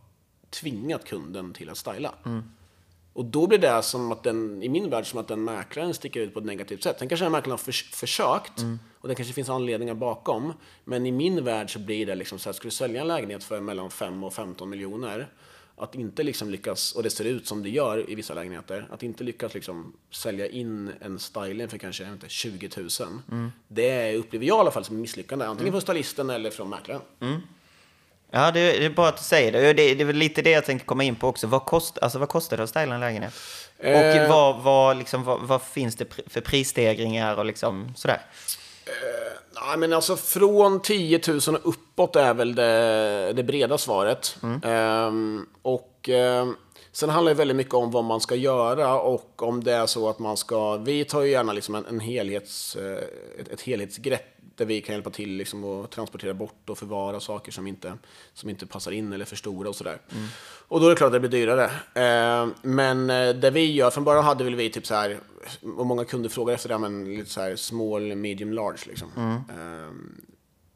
tvingat kunden till att styla? Och då blir det som att den, i min värld, som att den mäklaren sticker ut på ett negativt sätt. Sen kanske den mäklaren har förs försökt och det kanske finns anledningar bakom. Men i min värld så blir det liksom så här, ska du sälja en lägenhet för mellan 5 och 15 miljoner, att inte liksom lyckas, och det ser ut som det gör i vissa lägenheter, att inte lyckas liksom sälja in en styling för kanske inte, 20 000. Det upplever jag i alla fall som misslyckande, antingen från stylisten eller från mäklaren. Ja, det, det är bra att du säger det. det. Det är väl lite det jag tänkte komma in på också. Vad, kost, alltså, vad kostar det att styla en lägenhet? Eh. Och vad, vad, liksom, vad, vad finns det för prisstegringar och liksom sådär? Nej, men alltså från 10 000 och uppåt är väl det, det breda svaret. Ehm, och ehm, sen handlar det väldigt mycket om vad man ska göra och om det är så att man ska... Vi tar ju gärna liksom en, en helhets, eh, ett, ett helhetsgrepp där vi kan hjälpa till liksom att transportera bort och förvara saker som inte, som inte passar in eller är för stora och sådär. Och då är det klart att det blir dyrare. Ehm, men eh, det vi gör, från början hade väl vi typ så här, och många kunder frågar efter det, men lite så här small, medium, large liksom. Ehm,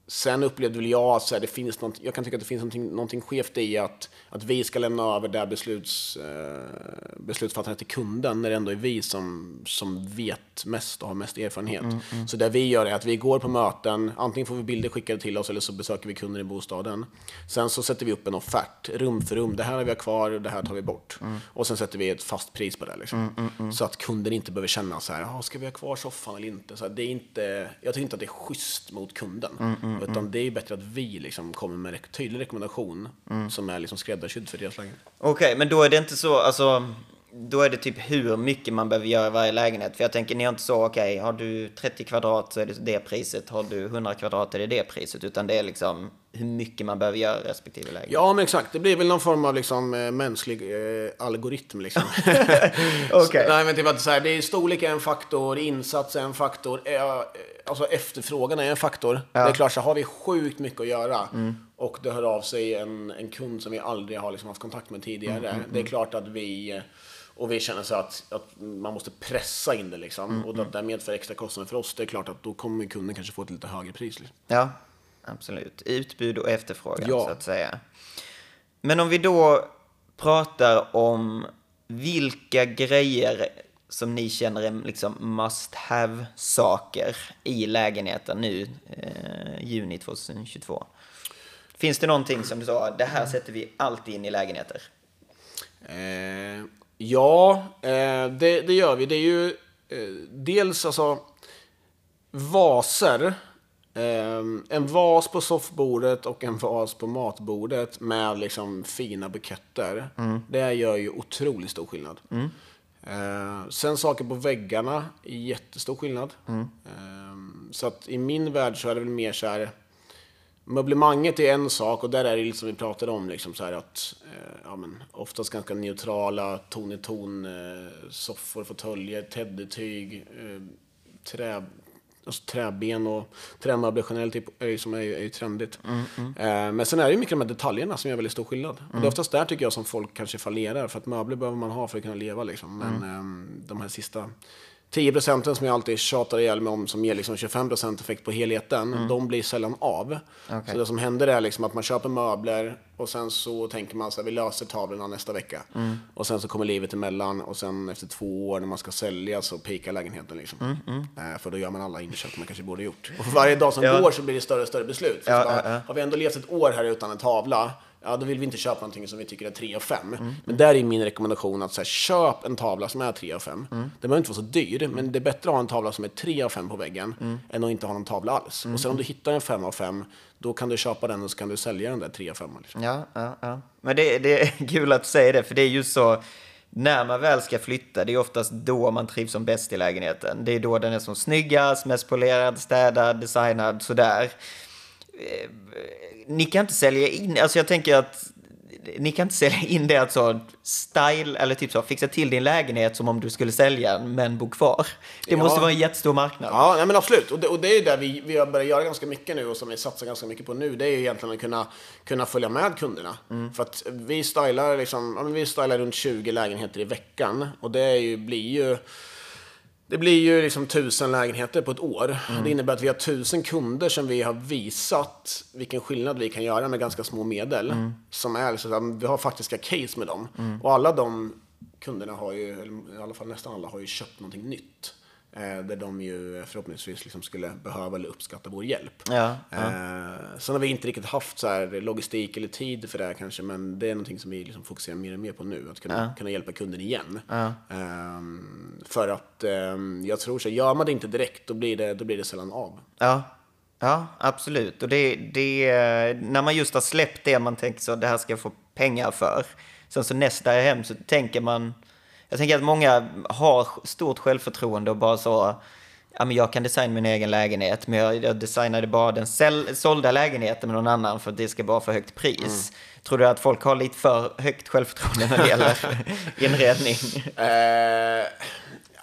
Sen upplevde väl jag att det finns något, jag kan tycka att det finns någonting, någonting skevt i att, att vi ska lämna över det besluts, eh, beslutsfattandet till kunden när det ändå är vi som, som vet mest och har mest erfarenhet. Så det vi gör är att vi går på möten, antingen får vi bilder skickade till oss eller så besöker vi kunder i bostaden. Sen så sätter vi upp en offert, rum för rum. Det här har vi kvar, det här tar vi bort. Och sen sätter vi ett fast pris på det. Liksom. Så att kunden inte behöver känna så här, "Ah, ska vi ha kvar soffan eller inte? Så här, det är inte jag tycker inte att det är schysst mot kunden. Utan det är bättre att vi liksom kommer med en tydlig rekommendation som är liksom skräddarsydd för deras lägenhet. Okej, men då är det inte så, alltså, då är det typ hur mycket man behöver göra i varje lägenhet. För jag tänker, ni har inte så, okej, har du 30 kvadrat så är det det priset, har du 100 kvadrat är det det priset, utan det är liksom hur mycket man behöver göra i respektive lägenhet. Ja, men exakt. Det blir väl någon form av liksom, eh, mänsklig eh, algoritm. Liksom. Okej. Nej, men typ att så här, det är storlek är en faktor, insats är en faktor, eh, alltså efterfrågan är en faktor. Det är klart, så har vi sjukt mycket att göra och det hör av sig en, en kund som vi aldrig har liksom haft kontakt med tidigare. Det är klart att vi och vi känner så att, att man måste pressa in det liksom. Och att det medför extra kostnader för oss. Det är klart att då kommer kunden kanske få ett lite högre pris. Liksom. Ja, absolut. Utbud och efterfrågan, Ja. så att säga. Men om vi då pratar om vilka grejer som ni känner är liksom must have-saker i lägenheten nu, eh, juni 2022. Finns det någonting som du sa, det här sätter vi alltid in i lägenheter? Eh, ja, eh, det, det gör vi. Det är ju eh, dels alltså vaser. Eh, en vas på soffbordet och en vas på matbordet med liksom fina buketter. Det gör ju otroligt stor skillnad. Eh, sen saker på väggarna, jättestor skillnad. Eh, så att i min värld så är det väl mer så här Möblemanget är en sak och där är det liksom vi pratade om liksom så här att eh, ja, men, oftast ganska neutrala ton i ton eh, soffor, fåtöljer, teddytyg, eh, trä, alltså, träben och trämöbler generellt typ, är som är, är ju trendigt. Eh, men sen är det ju mycket de här detaljerna som gör väldigt stor skillnad. Och det är oftast där tycker jag som folk kanske fallerar för att möbler behöver man ha för att kunna leva liksom. Men ehm, de här sista 10 procenten som jag alltid tjatar ihjäl mig om som ger liksom 25 procent effekt på helheten, de blir sällan av. Så det som händer är liksom att man köper möbler och sen så tänker man så här, vi löser tavlorna nästa vecka. Och sen så kommer livet emellan och sen efter två år när man ska sälja så pikar lägenheten liksom. Eh, för då gör man alla inköp man kanske borde gjort. Och för varje dag som Ja. går så blir det större och större beslut. Ja, bara, ja. Har vi ändå levt ett år här utan en tavla, ja då vill vi inte köpa någonting som vi tycker är 3 av 5. Men där är min rekommendation att så här, köp en tavla som är 3 av 5. Den behöver inte vara så dyr, men det är bättre att ha en tavla som är 3 av 5 på väggen än att inte ha någon tavla alls. Och sen om du hittar en 5 av 5, då kan du köpa den och så kan du sälja den där 3 av 5. Liksom. Ja, ja, ja. Men det, det är kul att säger det, för det är just så, när man väl ska flytta, det är oftast då man trivs som bäst i lägenheten. Det är då den är som snyggast, mest polerad, städad, designad, sådär. Ni kan inte sälja in, alltså jag tänker att ni kan inte sälja in det alltså style eller typ så, fixa till din lägenhet som om du skulle sälja men bo kvar. Det Ja. måste vara en jättestor marknad. Ja, nej, men absolut. Och det, och det är ju där vi, vi har börjat göra ganska mycket nu och som vi satsar ganska mycket på nu. Det är ju egentligen att kunna, kunna följa med kunderna. För att vi stylar, liksom, ja, vi stylar runt 20 lägenheter i veckan. Och det är ju, blir ju... Det blir ju liksom tusen lägenheter på ett år. Det innebär att vi har tusen kunder som vi har visat vilken skillnad vi kan göra med ganska små medel. Som är, så att vi har faktiska case med dem. Och alla de kunderna har ju, eller i alla fall nästan alla, har ju köpt någonting nytt. Eh, där de ju förhoppningsvis liksom skulle behöva eller uppskatta vår hjälp. Ja, Eh, sen har vi inte riktigt haft så logistik eller tid för det här kanske, men det är någonting som vi liksom fokuserar mer och mer på nu. Att kunna, kunna hjälpa kunden igen. Ehm, för att ehm, jag tror så, gör man det inte direkt, då blir det, då blir det sällan av. Ja, ja absolut. Och det, det, när man just har släppt det man tänker så, det här ska jag få pengar för. Sen så nästa hem så tänker man, jag tänker att många har stort självförtroende och bara så, ja men jag kan designa min egen lägenhet, men jag, jag designade bara den säl, sålda lägenheten med någon annan för att det ska vara för högt pris. Tror du att folk har lite för högt självförtroende när det gäller inredning? Eh,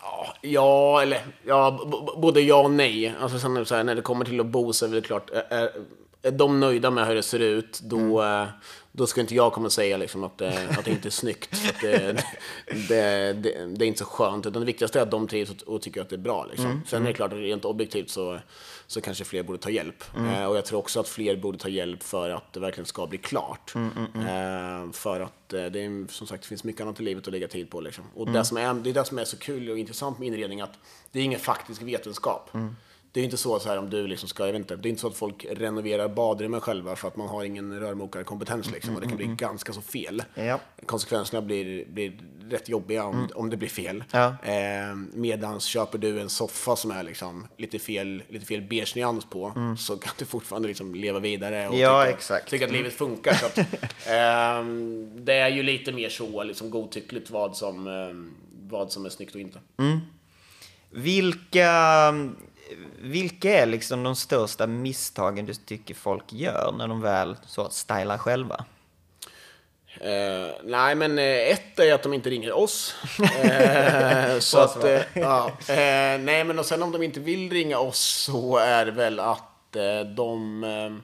ja, ja, eller ja, både ja och nej. Alltså sen så här, när det kommer till att bo så är det klart, är, är, är de nöjda med hur det ser ut, då, eh, då ska inte jag komma och säga liksom att, det, att det inte är snyggt. För att det, det, det, det är inte så skönt, utan det viktigaste är att de trivs och, tycker att det är bra. Liksom. Sen är det klart att rent objektivt så, så kanske fler borde ta hjälp. Eh, och jag tror också att fler borde ta hjälp för att det verkligen ska bli klart. Eh, för att eh, det är, som sagt, finns mycket annat i livet att lägga tid på. Liksom. Och det, som är, det är det som är så kul och intressant med inredning, att det är ingen faktisk vetenskap. Det är inte så, så här om du liksom ska, jag vet inte, det är inte så att folk renoverar badrummen själva för att man har ingen rörmokarkompetens liksom, och det kan bli ganska så fel. Ja. Konsekvenserna blir, blir rätt jobbiga om, om det blir fel. Ja. Eh, medans köper du en soffa som är liksom lite fel, lite fel beige nyans på så kan du fortfarande liksom leva vidare och Ja, tycka, tycka att livet funkar. Så att, ehm, det är ju lite mer så liksom, godtyckligt vad som, ehm, vad som är snyggt och inte. Vilka, vilka är liksom de största misstagen du tycker folk gör när de väl så stylar själva? Eh, nej, men eh, ett är att de inte ringer oss. Eh, så att, eh, ja, nej, men och sen om de inte vill ringa oss så är det väl att de...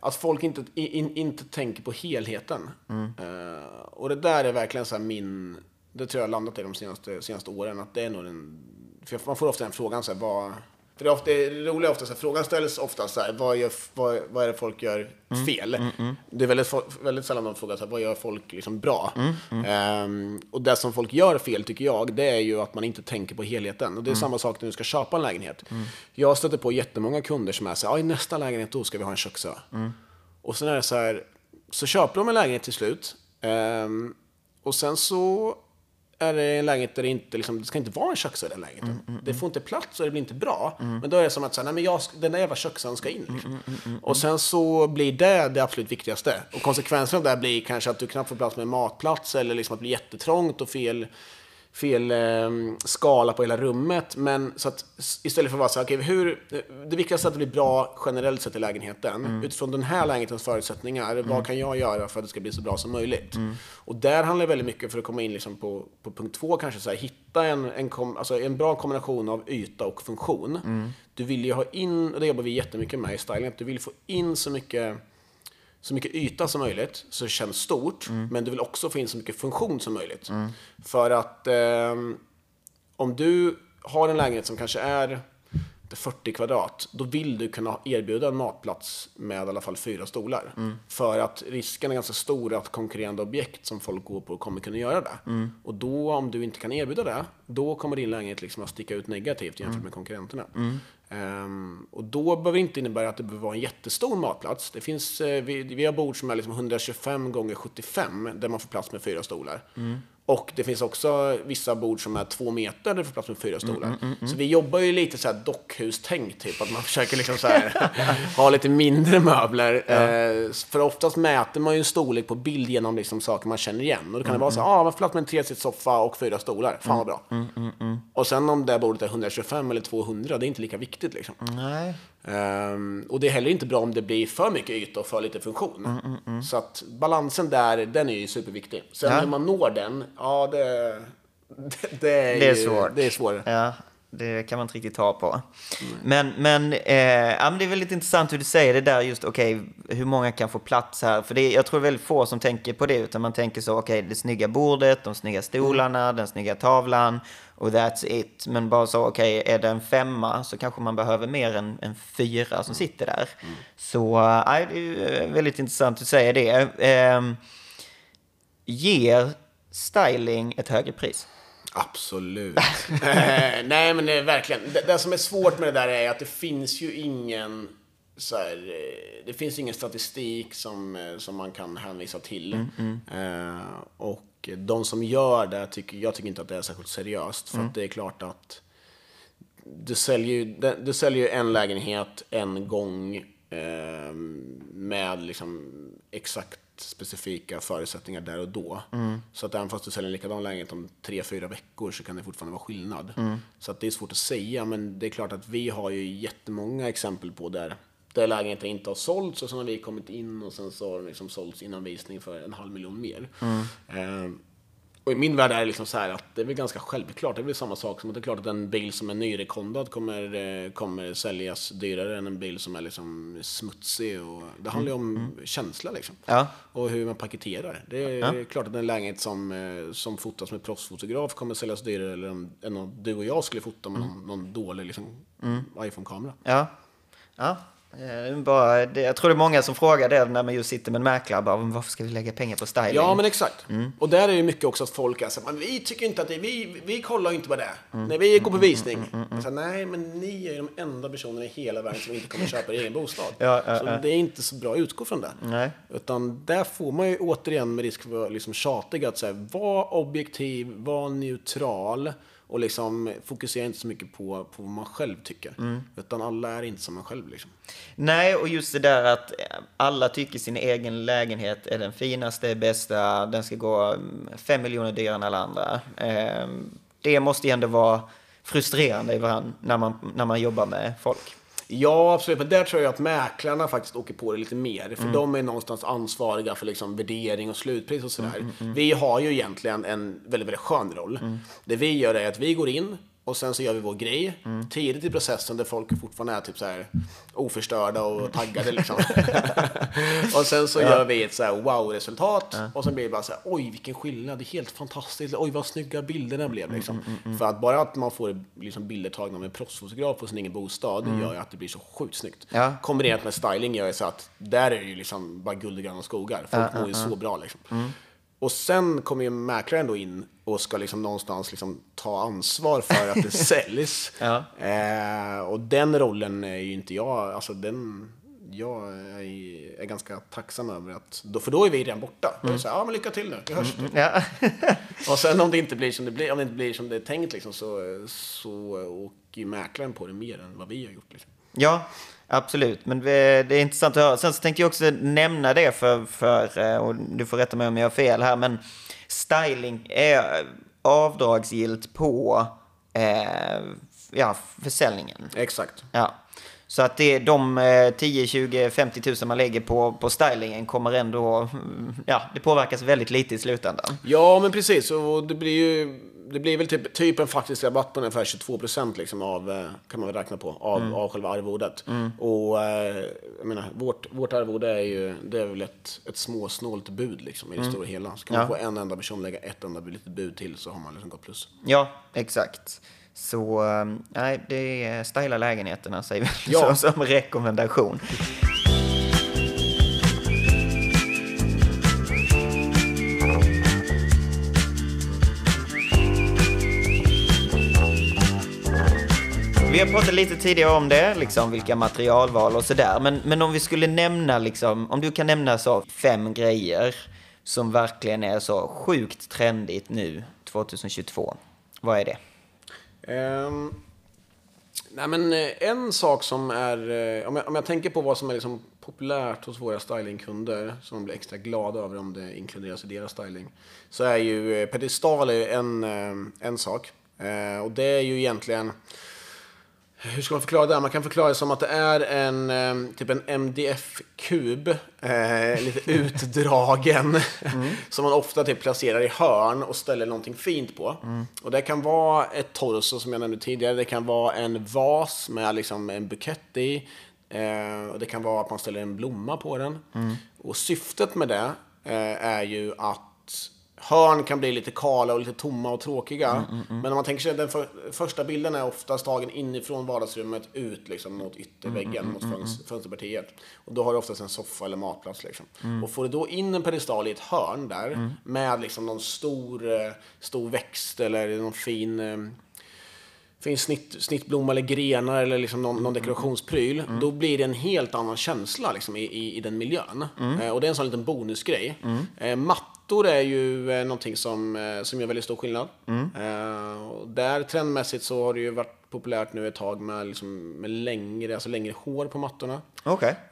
Att folk inte, in, inte tänker på helheten. Eh, och det där är verkligen så min... Det tror jag har landat i de senaste, senaste åren. Att det är nog den... För man får ofta den frågan så här, vad... För det, är ofta, det roliga är ofta så här, frågan ställs ofta så här, vad, gör, vad, vad är det folk gör fel? Det är väldigt, väldigt sällan de frågar så här, vad gör folk liksom bra? Ehm, och det som folk gör fel tycker jag, det är ju att man inte tänker på helheten. Och det är samma sak när du ska köpa en lägenhet. Jag stöter på jättemånga kunder som är så här, "Ja, i nästa lägenhet då ska vi ha en köksö. Och sen är det så här, så köper de en lägenhet till slut. Ehm, och sen så är det en lägenhet där det inte, liksom, det ska inte vara en köksö i den lägenheten. Det får inte plats och det blir inte bra. Men då är det som att säga, nej men jag, den där jävla köksön ska in. Liksom. Och sen så blir det det absolut viktigaste. Och konsekvensen av det blir kanske att du knappt får plats med matplats eller liksom att det blir jättetrångt och fel fel eh, skala på hela rummet. Men så att istället för att vara så här, okej, hur, det viktigaste är att det blir bra generellt sett i lägenheten. Utifrån den här lägenhetens förutsättningar, vad kan jag göra för att det ska bli så bra som möjligt? Och där handlar det väldigt mycket, för att komma in liksom på, på punkt två kanske, så här, hitta en, en, kom, alltså en bra kombination av yta och funktion. Du vill ju ha in, och det jobbar vi jättemycket med i styling, att du vill få in så mycket så mycket yta som möjligt så det känns stort. Men du vill också få in så mycket funktion som möjligt. För att ehm, om du har en lägenhet som kanske är 40 kvadrat, då vill du kunna erbjuda en matplats med i alla fall fyra stolar. För att risken är ganska stor att konkurrerande objekt som folk går på kommer kunna göra det. Och då, om du inte kan erbjuda det, då kommer din lägenhet liksom att sticka ut negativt jämfört med konkurrenterna. Um, och då behöver det inte innebära att det behöver vara en jättestor matplats. Det finns, uh, vi, vi har bord som är liksom 125 gånger 75 där man får plats med fyra stolar. Mm. Och det finns också vissa bord som är två meter där det får plats med fyra stolar. Så vi jobbar ju lite så här dockhustänk, typ. Att man försöker liksom så här, ha lite mindre möbler. Eh, för oftast mäter man ju en storlek på bild genom liksom saker man känner igen. Och då kan det vara så här, ah, man får plats med en tresitssoffa och fyra stolar. Fan vad bra. Och sen om det bordet är 125 eller 200, det är inte lika viktigt liksom. Nej. Ehm, och det är heller inte bra om det blir för mycket yta och för lite funktion. Så att balansen där, den är ju superviktig. Sen Ja. hur man når den, ja det, det, det är, Det är ju- svårt. Det är svårare. Ja, det kan man inte riktigt ta på. Men, men, eh, ja, men det är väldigt intressant hur du säger det där just, okej, hur många kan få plats här? För det, jag tror väldigt få som tänker på det, utan man tänker så, okej, det snygga bordet, de snygga stolarna, den snygga tavlan och that's it. Men bara så, okej, är det en femma så kanske man behöver mer än en fyra som sitter där. Så, eh, nej, det är eh, väldigt intressant att säger det. Ehm, ger styling ett högre pris? Absolut. Eh, Nej, men det är verkligen. Det, det som är svårt med det där är att det finns ju ingen så här, eh, det finns ingen statistik som, eh, som man kan hänvisa till. Eh, och de som gör det, tycker, jag tycker inte att det är särskilt seriöst. För att det är klart att du säljer du, säljer en lägenhet en gång eh, med liksom exakt specifika förutsättningar där och då. Så att även fast du säljer en likadan lägenhet om tre, fyra veckor så kan det fortfarande vara skillnad. Så att det är svårt att säga, men det är klart att vi har ju jättemånga exempel på där där lägenheten inte har sålts och sen har vi kommit in och sen så har den liksom sålts innan visning för en halv miljon mer. Eh, och i min värld är det liksom så här att det är väl ganska självklart. Det är väl samma sak som att det är klart att en bil som är nyrekondad kommer, eh, kommer säljas dyrare än en bil som är liksom smutsig. Och det handlar ju om känsla liksom. Ja. Och hur man paketerar. Det är klart att en lägenhet som, eh, som fotas med proffsfotograf kommer säljas dyrare än om du och jag skulle fota med någon, någon dålig liksom, iPhone-kamera. Ja. ja. Eh, Bara, det, jag tror det är många som frågar det när man just sitter med en mäklare. Bara, "Men varför ska vi lägga pengar på styling? Ja, men exakt. Och där är det mycket också att folk är så här, "Men vi tycker inte att det, vi, vi kollar inte på det. När vi går på visning. Så här, Nej, men ni är ju de enda personerna i hela världen som inte kommer köpa er egen bostad. Ja, ja, så ja. det är inte så bra att utgå från det. Nej. Utan där får man ju återigen med risk för att vara liksom tjatig att säga, var objektiv, var neutral och liksom fokusera inte så mycket på, på vad man själv tycker. Utan alla är inte som man själv liksom. Nej, och just det där att alla tycker sin egen lägenhet är den finaste, bästa, den ska gå mm, fem miljoner dyrare än alla andra. Eh, Det måste ju ändå vara frustrerande ibland när man, när man jobbar med folk. Ja, absolut. Men där tror jag att mäklarna faktiskt åker på det lite mer. För de är någonstans ansvariga för liksom värdering och slutpris och sådär. Vi har ju egentligen en väldigt, väldigt skön roll. Det vi gör är att vi går in och sen så gör vi vår grej tidigt i processen där folk fortfarande är typ så här oförstörda och taggade liksom. och sen så gör vi ett så här wow-resultat och sen blir det bara så här oj vilken skillnad, det är helt fantastiskt, oj vad snygga bilderna blev liksom. För att bara att man får liksom bilder tagna med proffsfotograf på sin egen bostad gör ju att det blir så sjukt snyggt. Ja. Kombinerat med styling gör ju så att där är det ju liksom bara guld och gröna skogar. Folk mår ju så bra liksom. Och sen kommer ju mäklaren då in och ska liksom någonstans liksom ta ansvar för att det säljs. Ja. Eh, och den rollen är ju inte jag, alltså den, jag är, är ganska tacksam över att, då, för då är vi redan borta. Då är det så här, ja men lycka till nu, vi hörs. Ja. Och sen om det inte blir som det blir, om det inte blir som det är tänkt liksom, så, så åker ju mäklaren på det mer än vad vi har gjort. Liksom. Ja, absolut. Men det är intressant att höra. Sen så tänkte jag också nämna det för, för eh, och du får rätta mig om jag har fel här, men styling är avdragsgillt på eh, ja, försäljningen. Exakt. Ja. Så att det, de eh, 10, 20, 50 tusen man lägger på, på stylingen kommer ändå, ja, det påverkas väldigt lite i slutändan. Ja, men precis. Och det blir ju det blir väl typ, typ en faktisk rabatt på ungefär 22 procent liksom av, eh, kan man väl räkna på, av, av själva arvodet. Och eh, jag menar, vårt, vårt arvode är ju, det är väl ett, ett småsnålt bud liksom i det stora hela. Så kan man Ja. få en enda person lägga ett enda litet bud till så har man liksom gått plus. Ja, exakt. Så eh, nej, det är styla lägenheterna säger vi Ja. som, som rekommendation. Vi har pratat lite tidigare om det, liksom vilka materialval och sådär. Men, men om vi skulle nämna, liksom, om du kan nämna så fem grejer som verkligen är så sjukt trendigt nu 2022. Vad är det? Um, nej men eh, en sak som är, eh, om jag, om jag tänker på vad som är liksom populärt hos våra stylingkunder, som blir extra glada över om det inkluderas i deras styling, så är ju eh, pedestal en, en sak. Och det är ju egentligen hur ska man förklara det? Man kan förklara det som att det är en eh, typ en MDF-kub, eh, lite utdragen, mm. som man ofta typ placerar i hörn och ställer någonting fint på. Mm. Och det kan vara ett torso som jag nämnde tidigare, det kan vara en vas med liksom en bukett i, eh, och det kan vara att man ställer en blomma på den. Mm. Och syftet med det eh, är ju att hörn kan bli lite kala och lite tomma och tråkiga. Mm, mm, mm. Men om man tänker sig att den för, första bilden är oftast tagen inifrån vardagsrummet ut liksom, mot ytterväggen, mm, mm, mot fönster, fönsterpartiet. Och då har du oftast en soffa eller matplats. Liksom. Och får du då in en pedestal i ett hörn där med liksom, någon stor, eh, stor växt eller någon fin eh, finns snitt, snittblomma eller grenar eller liksom någon, någon dekorationspryl, mm. då blir det en helt annan känsla liksom, i, i, i den miljön. Mm. Eh, och det är en sån liten bonusgrej. Mm. Eh, matt mattor är ju eh, någonting som, eh, som gör väldigt stor skillnad. Mm. Uh, där trendmässigt så har det ju varit populärt nu ett tag med, liksom, med längre, alltså längre hår på mattorna.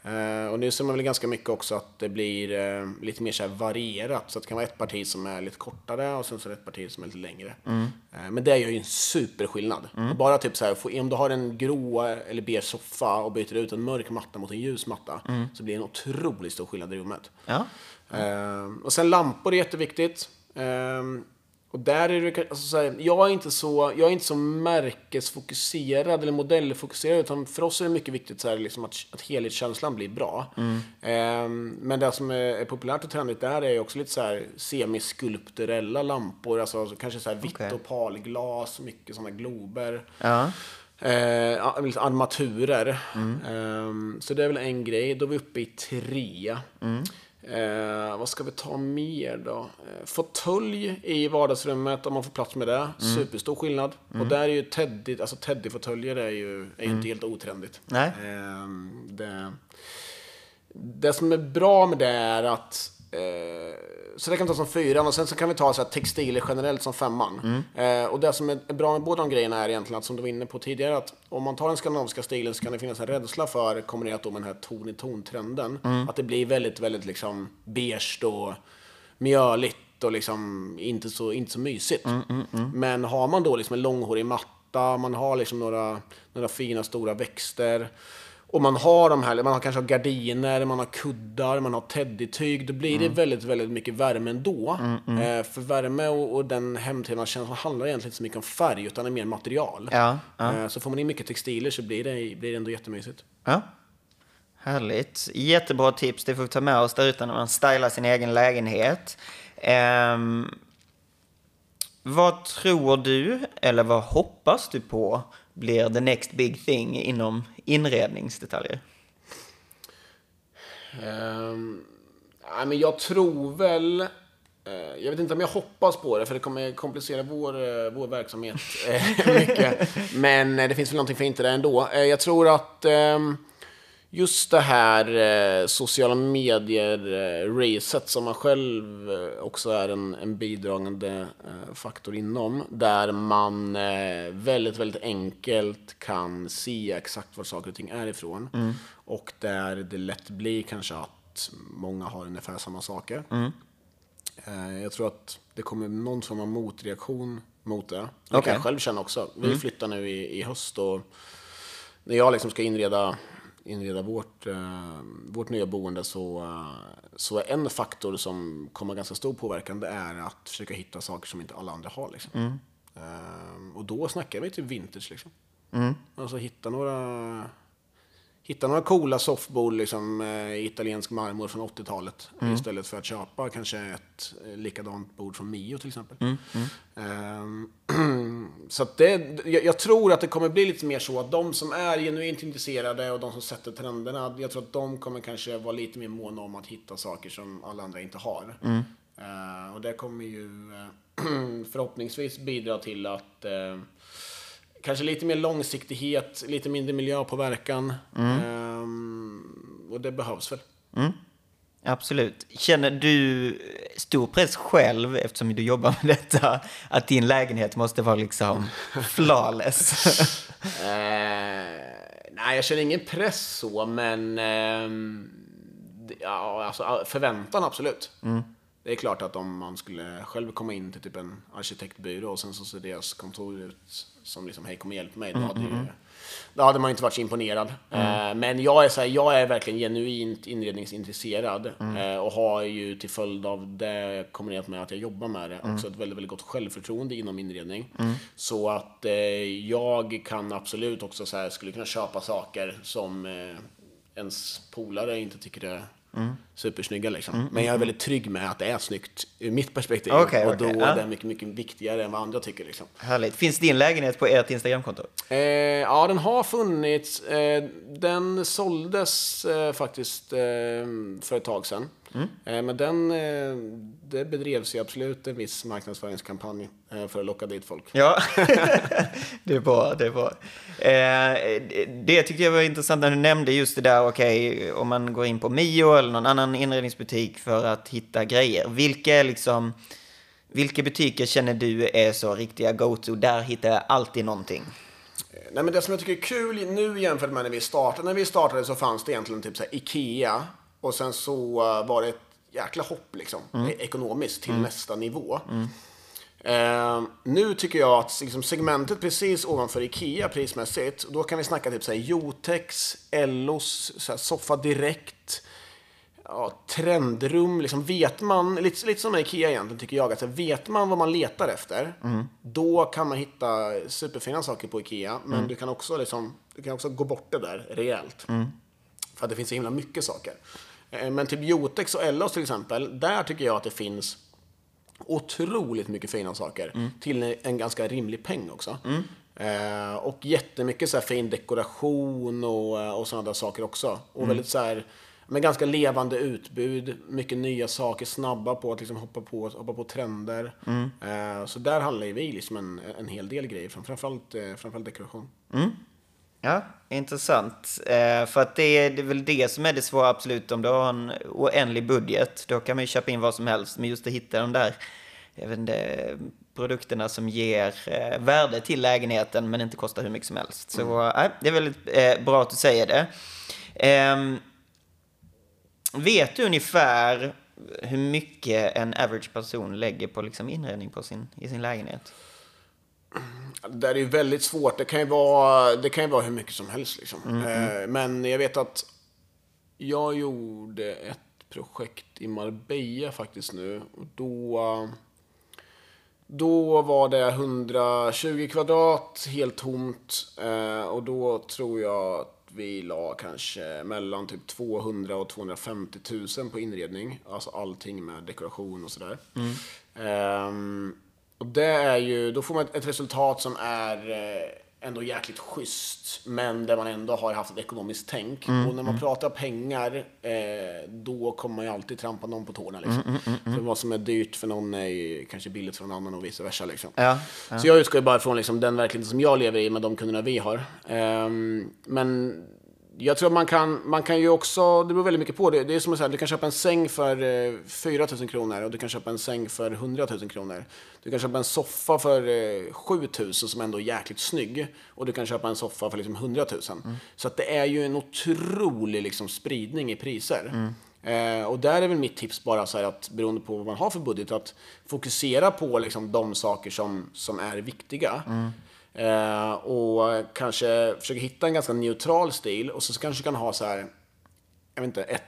Uh, och nu ser man väl ganska mycket också att det blir lite mer så varierat. Så det kan vara ett parti som är lite kortare och sen så är det ett parti som är lite längre. Mm. men det gör ju en superskillnad. Mm. Bara typ så här, om du har en grå eller beige soffa och byter ut en mörk matta mot en ljus matta mm. så blir det en otroligt stor skillnad i rummet. Ja. Mm. och sen lampor är jätteviktigt. Um, och där är det, alltså så här, jag, är inte så, jag är inte så märkesfokuserad eller modellfokuserad, utan för oss är det mycket viktigt så här, liksom att, att helhetskänslan blir bra. Mm. Um, men det som är, är, populärt och trendigt där är också lite så här semiskulpturella lampor, alltså, alltså kanske så här vitt okay. opalglas, mycket sådana glober. Ja. Eh, armaturer. Mm. Eh, så det är väl en grej. Då är vi uppe i tre. Mm. Eh, vad ska vi ta mer då? Eh, fåtölj i vardagsrummet om man får plats med det. Mm. Superstor skillnad. Mm. Och där är ju Teddy, alltså Teddy-fåtöljer är ju, är mm. inte helt otrendigt. Nej. Eh, det, det som är bra med det är att Eh, så det kan vi ta som fyran och sen så kan vi ta så här, textiler generellt som femman. Mm. Eh, och det som är bra med båda de grejerna är egentligen att, som du var inne på tidigare, att om man tar den skandinaviska stilen så kan det finnas en rädsla för, kombinerat med den här ton i ton-trenden, mm. att det blir väldigt, väldigt liksom beige och mjöligt och liksom inte så, inte så mysigt. Mm, mm, mm, Men har man då liksom en långhårig matta, man har liksom några, några fina stora växter, och man har de här, man har kanske gardiner, man har kuddar, man har teddytyg. Då blir det mm. väldigt, väldigt mycket värme ändå. Mm, mm. Eh, för värme och, och den hemtrevnadskänslan handlar egentligen inte så mycket om färg, utan är mer material. Ja, ja. Eh, så får man in mycket textiler så blir det, blir det ändå jättemysigt. Ja. Härligt. Jättebra tips. Det får vi ta med oss där ute när man stylar sin egen lägenhet. Eh, vad tror du, eller vad hoppas du på blir the next big thing inom inredningsdetaljer? Um, nej, men jag tror väl... Uh, jag vet inte om jag hoppas på det, för det kommer komplicera vår, uh, vår verksamhet uh, mycket. Men det finns väl någonting fint i det ändå. jag tror att... Um, just det här eh, sociala medier-racet som man själv eh, också är en, en bidragande eh, faktor inom. Där man eh, väldigt, väldigt enkelt kan se exakt var saker och ting är ifrån. Mm. Och där det lätt blir kanske att många har ungefär samma saker. Mm. Eh, jag tror att det kommer någon form av motreaktion mot det. Det okay. kan jag själv känna också. Vi mm. flyttar nu i, i höst och när jag liksom ska inreda inreda vårt, uh, vårt nya boende så, uh, så är en faktor som kommer ganska stor påverkan det är att försöka hitta saker som inte alla andra har. Liksom. Mm. Uh, och då snackar vi typ vintage. Liksom. Mm. Alltså hitta några hitta några coola softboard liksom, eh, italiensk marmor från 80-talet mm. istället för att köpa kanske ett eh, likadant bord från Mio till exempel. Mm. Mm. Um, så det, jag, jag, tror att det kommer bli lite mer så att de som är genuint intresserade och de som sätter trenderna, jag tror att de kommer kanske vara lite mer måna om att hitta saker som alla andra inte har. Uh, och det kommer ju uh, förhoppningsvis bidra till att uh, kanske lite mer långsiktighet, lite mindre miljöpåverkan. Mm. Ehm, och det behövs väl. Absolut. Känner du stor press själv, eftersom du jobbar med detta, att din lägenhet måste vara liksom flawless? Eh, nej, jag känner ingen press så, men det- ja, alltså, förväntan absolut. Det är klart att om man skulle själv komma in till typ en arkitektbyrå och sen så ser deras kontor ut som liksom, hej kom och hjälp mig, då hade, ju, då hade man inte varit så imponerad. Eh, men jag är, så här, jag är verkligen genuint inredningsintresserad eh, och har ju till följd av det kombinerat med att jag jobbar med det också ett väldigt, väldigt gott självförtroende inom inredning. Så att eh, jag kan absolut också så här, skulle kunna köpa saker som eh, ens polare inte tycker är supersnygga liksom. Men jag är väldigt trygg med att det är snyggt ur mitt perspektiv. Okej, och då okej, är ja. det mycket, mycket viktigare än vad andra tycker liksom. Härligt. Finns din lägenhet på ert Instagramkonto? Eh, ja, den har funnits. Eh, den såldes eh, faktiskt eh, för ett tag sedan. Eh, men den, eh, det bedrevs ju absolut en viss marknadsföringskampanj eh, för att locka dit folk. Ja, det är bra. Det, är bra. Det tyckte jag var intressant när du nämnde just det där, okej, om man går in på Mio eller någon annan inredningsbutik för att hitta grejer. Vilka liksom, vilka butiker känner du är så riktiga go-to? Där hittar jag alltid någonting. Nej, men det som jag tycker är kul nu jämfört med när vi startade. När vi startade så fanns det egentligen typ så Ikea och sen så eh, var det ett jäkla hopp liksom, e- ekonomiskt till nästa nivå. Eh, nu tycker jag att liksom, segmentet precis ovanför Ikea prismässigt, då kan vi snacka typ så här Jotex, Ellos, så här, Soffa Direkt, ja, trendrum, liksom vet man, lite, lite som med Ikea egentligen tycker jag, att så här, vet man vad man letar efter, då kan man hitta superfina saker på Ikea, men du kan också liksom, du kan också gå bort det där rejält. För att det finns så himla mycket saker. Eh, Men typ Jotex och Ellos till exempel, där tycker jag att det finns otroligt mycket fina saker till en ganska rimlig peng också. Eh, och jättemycket så här fin dekoration och, eh, och sådana där saker också. Och väldigt så här, med ganska levande utbud, mycket nya saker, snabba på att liksom hoppa, på, hoppa på trender. Eh, så där handlar ju vi liksom en, en hel del grejer, fram- framförallt, eh, framförallt dekoration. Ja, intressant. Eh, för att det är, det är väl det som är det svåra, absolut. Om du har en oändlig budget, då kan man ju köpa in vad som helst. Men just att hitta de där, vet inte, produkterna som ger eh, värde till lägenheten, men inte kostar hur mycket som helst. Så eh, det är väldigt eh, bra att du säger det. Ehm, vet du ungefär hur mycket en average person lägger på liksom inredning på sin, i sin lägenhet? Det är ju väldigt svårt. Det kan ju vara, det kan ju vara hur mycket som helst. Liksom. Eh, Men jag vet att jag gjorde ett projekt i Marbella faktiskt nu. Och då, eh, då var det 120 kvadrat, helt tomt. Eh, Och då tror jag att vi la kanske mellan typ 200 och 250 000 på inredning. Alltså allting med dekoration och sådär. Ehm, och det är ju, då får man ett, resultat som är eh, ändå jäkligt schysst, men där man ändå har haft ett ekonomiskt tänk. Och när man pratar pengar, eh, då kommer man ju alltid trampa någon på tårna. Liksom. För vad som är dyrt för någon är kanske billigt för någon annan och vice versa. Liksom. Ja, Så jag utgår ju bara från liksom, den verkligheten som jag lever i med de kunderna vi har. Ehm, men jag tror att man kan, man kan ju också, det beror väldigt mycket på. Det, det är som att säga, du kan köpa en säng för eh, 4 000 kronor och du kan köpa en säng för 100 000 kronor. Du kan köpa en soffa för eh, 7 000 som ändå är jäkligt snygg och du kan köpa en soffa för liksom 100 000. Så att det är ju en otrolig liksom, spridning i priser. Eh, och där är väl mitt tips bara så här att beroende på vad man har för budget att fokusera på liksom, de saker som, som är viktiga. Eh, och kanske försöka hitta en ganska neutral stil och så kanske du kan ha så här, jag vet inte, ett,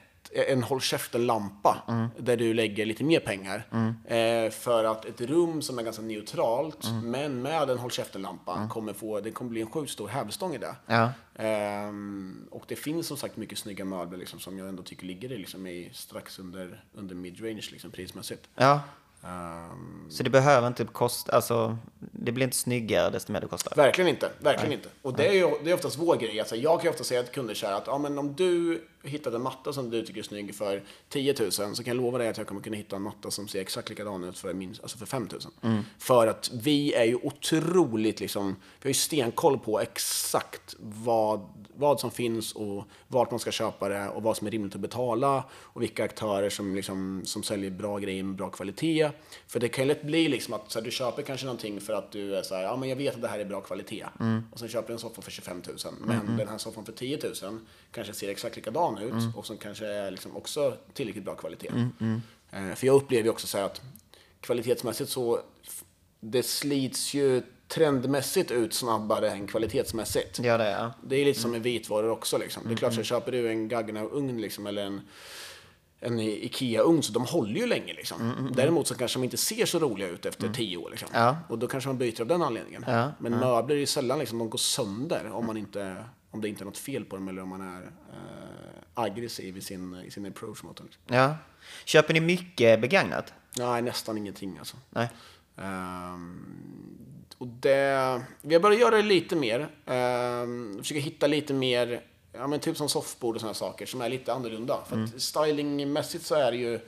en håll käften-lampa där du lägger lite mer pengar. Eh, för att ett rum som är ganska neutralt, men med en håll käften-lampa, kommer få, det kommer bli en sjukt stor hävstång i det. Ja. Ehm, och det finns som sagt mycket snygga möbler liksom, som jag ändå tycker ligger i, liksom, i strax under, under mid-range liksom, prismässigt. Ja, Ehm, så det behöver inte kosta, alltså det blir inte snyggare desto mer det kostar. Verkligen inte. Verkligen inte. Och det är ju det är oftast vår grej. Alltså, jag kan ju ofta säga till kunder så här att ja, men om du hittat en matta som du tycker är snygg för 10 000 så kan jag lova dig att jag kommer kunna hitta en matta som ser exakt likadan ut för, minst, alltså för 5 000. För att vi är ju otroligt liksom, vi har ju stenkoll på exakt vad, vad som finns och vart man ska köpa det och vad som är rimligt att betala och vilka aktörer som, liksom, som säljer bra grejer med bra kvalitet. För det kan ju lätt bli liksom att så här, du köper kanske någonting för att du är så här, ja men jag vet att det här är bra kvalitet. Och sen köper du en soffa för 25 000. Men den här soffan för 10 000 kanske ser exakt likadan ut och som kanske är liksom också tillräckligt bra kvalitet. Eh, för jag upplever ju också så här att kvalitetsmässigt så det slits ju trendmässigt ut snabbare än kvalitetsmässigt. Gör det, ja. Det är lite som med vitvaror också. Liksom. Det är klart, så köper du en Gaggenau-ugn liksom, eller en, en Ikea-ugn, så de håller ju länge. Liksom. Däremot så kanske de inte ser så roliga ut efter tio år. Liksom. Ja. Och då kanske man byter av den anledningen. Ja, Men möbler är ju sällan liksom, de går sönder om, man inte, om det inte är något fel på dem eller om man är eh, aggressiv i sin, i sin approach mot dem. Liksom. ja. Köper ni mycket begagnat? Nej, nästan ingenting alltså. Nej. Ehm, och det, vi har börjat göra det lite mer. Um, försöka hitta lite mer, ja men typ som soffbord och sådana saker som är lite annorlunda. För att stylingmässigt så är det ju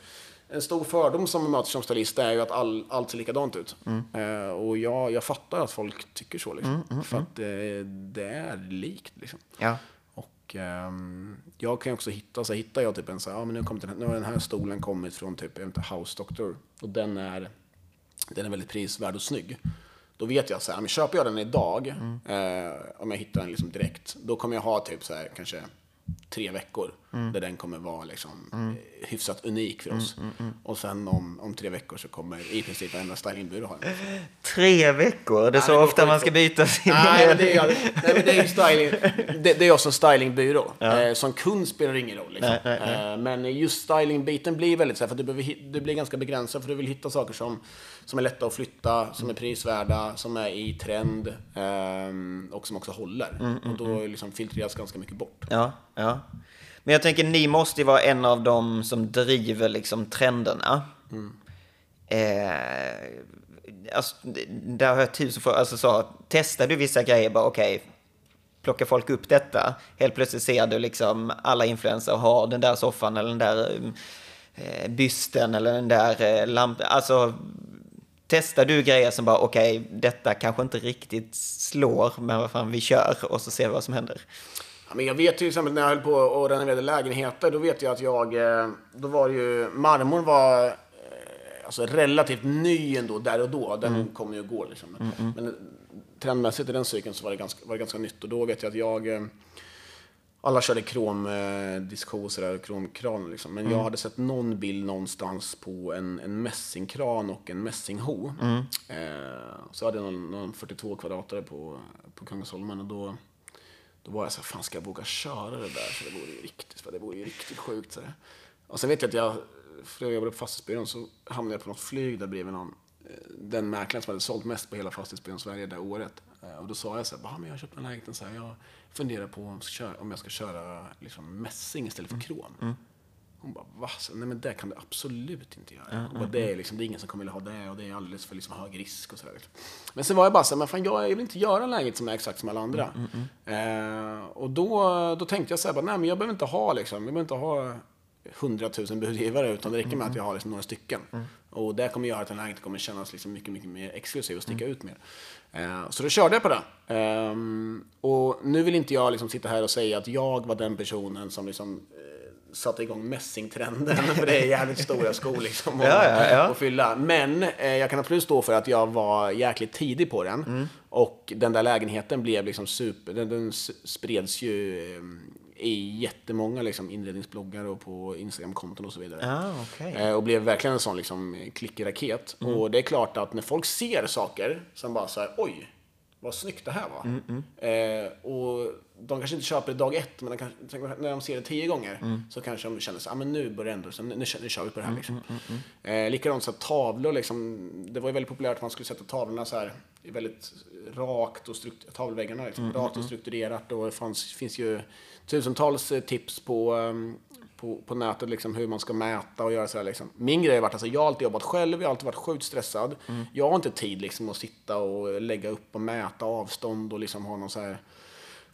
en stor fördom som man möter som stylist är ju att all, allt ser likadant ut. Eh, och jag, jag fattar att folk tycker så liksom. För att det, det är likt liksom. Ja. Och ehm, jag kan ju också hitta, så hittar jag typ en så här, ja men nu, kommer den, här- nu har den här stolen kommit från typ, jag vet inte, House Doctor. Och den är, den är väldigt prisvärd och snygg. Då vet jag så här, men köper jag den idag, eh, om jag hittar den liksom direkt, då kommer jag ha typ så här kanske tre veckor där den kommer vara liksom eh, hyfsat unik för oss. Och sen om, om tre veckor så kommer i princip varenda stylingbyrå ha den. Tre veckor? Det är så går ofta man ska byta sin... Nej, men det är, nej, men det är styling. Det, det är också en stylingbyrå. Eh, som kund spelar det ingen roll. Liksom. Nej, nej, nej. Eh, men just stylingbiten blir väldigt så här, för du, behöver, du blir ganska begränsad för du vill hitta saker som, som är lätta att flytta, som är prisvärda, som är i trend ehm, och som också håller. och då liksom filtreras ganska mycket bort. Ja, ja. Men jag tänker, ni måste ju vara en av dem som driver liksom trenderna. Eh, alltså, där har jag tusen frågor. Alltså så, testar du vissa grejer bara, okej, plockar folk upp detta? Helt plötsligt ser du liksom alla influencers har den där soffan eller den där eh, bysten eller den där eh, lampan. Alltså, testar du grejer som bara, okej, detta kanske inte riktigt slår, men vad fan, vi kör och så ser vi vad som händer. Ja, men jag vet till exempel när jag höll på och renoverade lägenheter, då vet jag att jag, eh, då var ju, marmorn var eh, alltså relativt ny ändå där och då. Den kommer ju och går liksom. Men eh, trendmässigt i den cykeln så var det ganska, var det ganska nytt och då vet jag att jag eh, alla körde kromdiskhoser eller kromkran liksom. Men jag hade sett någon bild någonstans på en, en mässingkran och en mässingho. Eh, så hade jag någon, någon 42 kvadratare på, på Kungsholmen och då då var jag så här, fan ska jag våga köra det där? Så det vore ju riktigt, för det vore ju riktigt sjukt. Så här. Och sen vet jag att jag, för jag jobbade på fastighetsbyrån, så hamnade jag på något flyg där bredvid någon, eh, den mäklaren som hade sålt mest på hela fastighetsbyrån Sverige det året. Eh, Och då sa jag så här, "Bah, men jag har köpt en lägenhet, så här, jag funderar på om jag ska köra, om jag ska köra liksom mässing istället för krom. Hon bara, va? Nej men det kan du absolut inte göra. Hon bara, det, är liksom, det är ingen som kommer vilja ha det och det är alldeles för liksom, hög risk och sådär. Liksom. Men sen var jag bara så här, men fan jag vill inte göra en lägenhet som är exakt som alla andra. Eh, och då, då tänkte jag så här, bara, nej men jag behöver inte ha liksom, jag behöver inte ha hundratusen budgivare utan det räcker med att jag har liksom några stycken. Och det kommer göra att en lägenhet kommer kännas liksom mycket, mycket mer exklusiv och sticka ut mer. Eh, så då körde jag på det. Ehm, och nu vill inte jag liksom sitta här och säga att jag var den personen som liksom eh, satte igång mässingtrenden, för det är jävligt stora skor liksom att, Ja, ja, ja. att fylla. Men eh, jag kan absolut stå för att jag var jäkligt tidig på den. Mm. Och den där lägenheten blev liksom super, den, den spreds ju eh, i jättemånga liksom inredningsbloggar och på Instagramkonton och så vidare. Ah, okej. Eh, Och blev verkligen en sån liksom klickig raket. Mm. Och det är klart att när folk ser saker som bara så här, oj, vad snyggt det här var. Mm, Eh, och de kanske inte köper det dag ett, men de kanske, när de ser det tio gånger Mm. så kanske de känner så ah, men nu börjar ändå, så nu, nu, kör- nu kör vi på det här. Liksom. Eh, likadant så tavlor, liksom, det var ju väldigt populärt att man skulle sätta tavlorna så här väldigt rakt och struktur- tavelväggarna liksom, rakt och strukturerat. Och det fanns, finns ju tusentals eh, tips på ehm, på, på nätet liksom, hur man ska mäta och göra så här. Liksom. Min grej har varit, alltså, jag har alltid jobbat själv, jag har alltid varit sjukt stressad. Jag har inte tid liksom, att sitta och lägga upp och mäta avstånd och liksom ha någon så här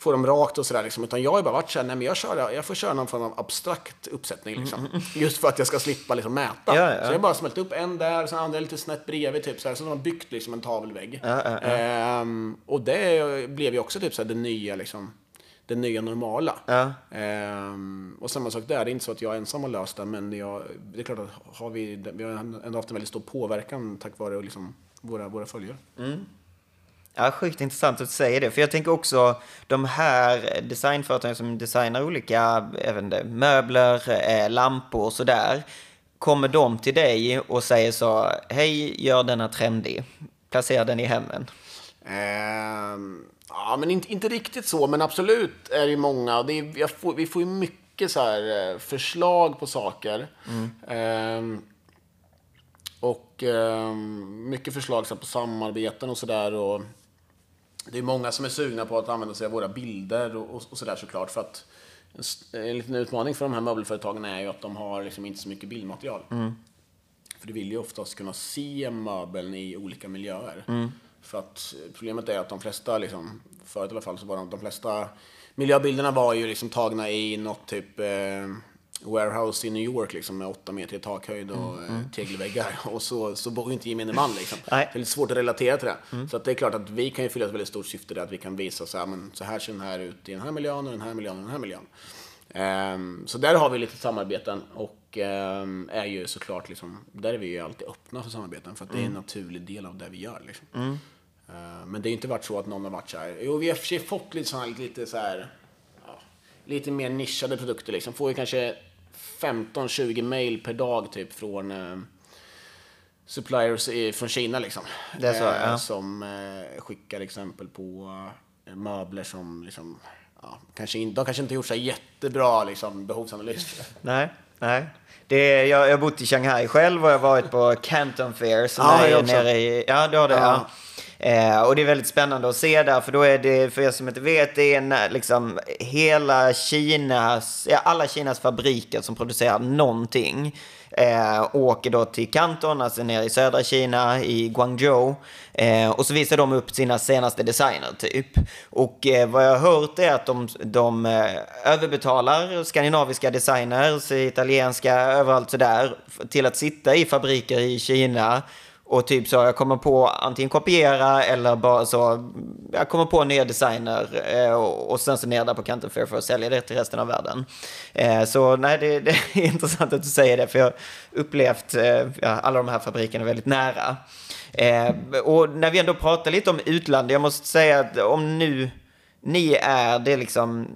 få dem rakt och sådär. Liksom. Utan jag har bara varit såhär, nej men jag, kör, jag får köra någon form av abstrakt uppsättning. Liksom. Just för att jag ska slippa liksom, mäta. Ja, ja. Så jag har bara smält upp en där, sen andra lite snett bredvid. Typ, såhär. Så de har byggt liksom, en tavelvägg. Ehm, och det blev ju också typ såhär, det nya liksom det nya normala. Ja. Ehm, och samma sak där, det är inte så att jag ensam har löst det, men jag, det är klart att har vi, vi har ändå haft en väldigt stor påverkan tack vare liksom, våra, våra följare. Ja, sjukt intressant att du säger det. För jag tänker också de här designföretagen som designar olika vet inte, möbler, eh, lampor och sådär. Kommer de till dig och säger så, hej, gör denna trendig. Placera den i hemmen. Ehm, ja, men inte, inte riktigt så, men absolut är det ju många. Det är, får, vi får ju mycket så här, eh, förslag på saker. Ehm, och ehm, mycket förslag så här, på samarbeten och sådär. Det är många som är sugna på att använda sig av våra bilder och, och, och sådär såklart. För att en, en liten utmaning för de här möbelföretagen är ju att de har liksom inte så mycket bildmaterial. För du vill ju oftast kunna se möbeln i olika miljöer. För att problemet är att de flesta, liksom, förut i alla fall, så var de, de flesta miljöbilderna var ju liksom tagna i något typ eh, warehouse i New York liksom, med åtta meter i takhöjd och eh, tegelväggar. Och så, så bor ju inte gemene man. Liksom. Det är lite svårt att relatera till det. Så att det är klart att vi kan ju fylla ett väldigt stort syfte där, att vi kan visa så här, men så här ser den här ut i den här miljön och den här miljön och den här miljön. Ehm, så där har vi lite samarbeten och ehm, är ju såklart liksom, där är vi ju alltid öppna för samarbeten för att det är en naturlig del av det vi gör. Liksom. Ehm, men det har inte varit så att någon har varit så här, jo vi har för sig fått lite sådana lite så här, ja, lite mer nischade produkter liksom. Får ju kanske 15-20 mail per dag typ från eh, suppliers i, från Kina liksom. Så, Eh, ja. Som eh, skickar exempel på eh, möbler som liksom, ja, kanske in, de kanske inte gjort så jättebra liksom, behovsanalys. Nej, nej. Det är, jag, har bott i Shanghai själv och jag har varit på Canton Fair som Ja, är nere i... Ja, du har det. Ja. Ja. Eh, och det är väldigt spännande att se där, för då är det, för er som inte vet, det är en, liksom hela Kinas, ja, alla Kinas fabriker som producerar någonting. Eh, åker då till Kanton, alltså nere i södra Kina, i Guangzhou. Eh, och så visar de upp sina senaste designer typ. Och eh, vad jag har hört är att de, de eh, överbetalar skandinaviska designers, italienska, överallt sådär, till att sitta i fabriker i Kina och typ så, jag kommer på antingen kopiera eller bara så, jag kommer på nya designer eh, och, och sen så ner där på Canton Fair för att sälja det till resten av världen. Eh, så nej, det, det är intressant att du säger det, för jag har upplevt eh, alla de här fabrikerna väldigt nära. Eh, och när vi ändå pratar lite om utlandet, jag måste säga att om nu ni är det liksom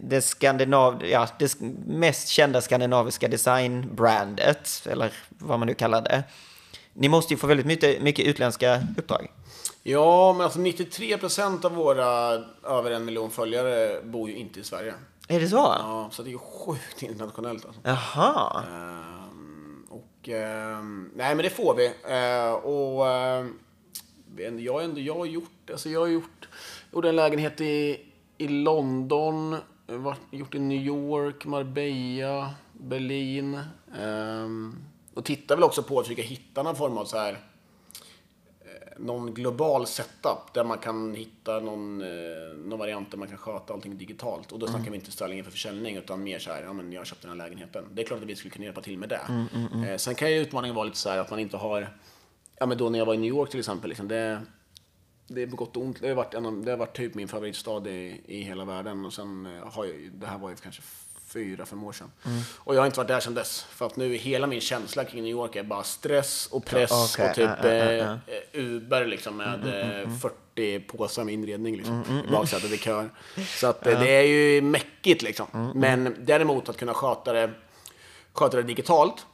det, skandinav, ja, det mest kända skandinaviska designbrandet, eller vad man nu kallar det. Ni måste ju få väldigt mycket, mycket utländska uppdrag. Ja, men alltså 93% av våra över en miljon följare bor ju inte i Sverige. Är det så? Ja, så det är ju sjukt internationellt alltså. Jaha. Ehm, och, ehm, nej men det får vi. Ehm, och ehm, jag, har ändå, jag har gjort, alltså jag har gjort, gjorde en lägenhet i, i London, varit, gjort i New York, Marbella, Berlin. Och tittar väl också på att försöka hitta någon form av så här eh, någon global setup där man kan hitta någon, eh, någon variant där man kan sköta allting digitalt. Och då snackar vi inte ställningen för försäljning utan mer så här, ja men jag har köpt den här lägenheten. Det är klart att vi skulle kunna hjälpa till med det. Eh, sen kan ju utmaningen vara lite så här att man inte har, ja men då när jag var i New York till exempel, liksom, det, det är på gott och ont. Det har varit, en det har varit typ min favoritstad i, i hela världen. Och sen eh, har jag, det här var ju kanske fyra, fem år sedan. Och jag har inte varit där sedan dess. För att nu hela min känsla kring New York är bara stress och press okej. och typ ja, ja. eh, Uber liksom med eh, 40 påsar med inredning liksom, i baksätet i kör. Så att eh, det är ju mäckigt liksom. Men däremot att kunna sköta det, sköta det digitalt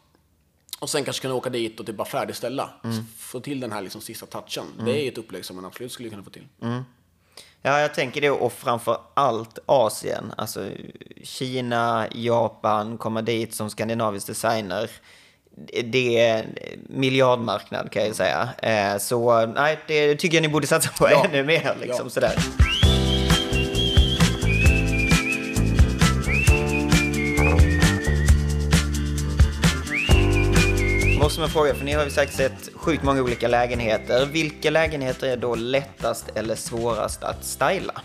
och sen kanske kunna åka dit och typ bara färdigställa. Få till den här liksom sista touchen. Det är ju ett upplägg som man absolut skulle kunna få till. Ja, jag tänker det och framför allt Asien. Alltså Kina, Japan, komma dit som skandinavisk designer. Det är miljardmarknad kan jag säga. Eh, Så nej, det tycker jag ni borde satsa på Ja. ännu mer. Liksom, Ja. sådär. Måste man fråga, för ni har ju säkert sett sjukt många olika lägenheter. Vilka lägenheter är då lättast eller svårast att styla?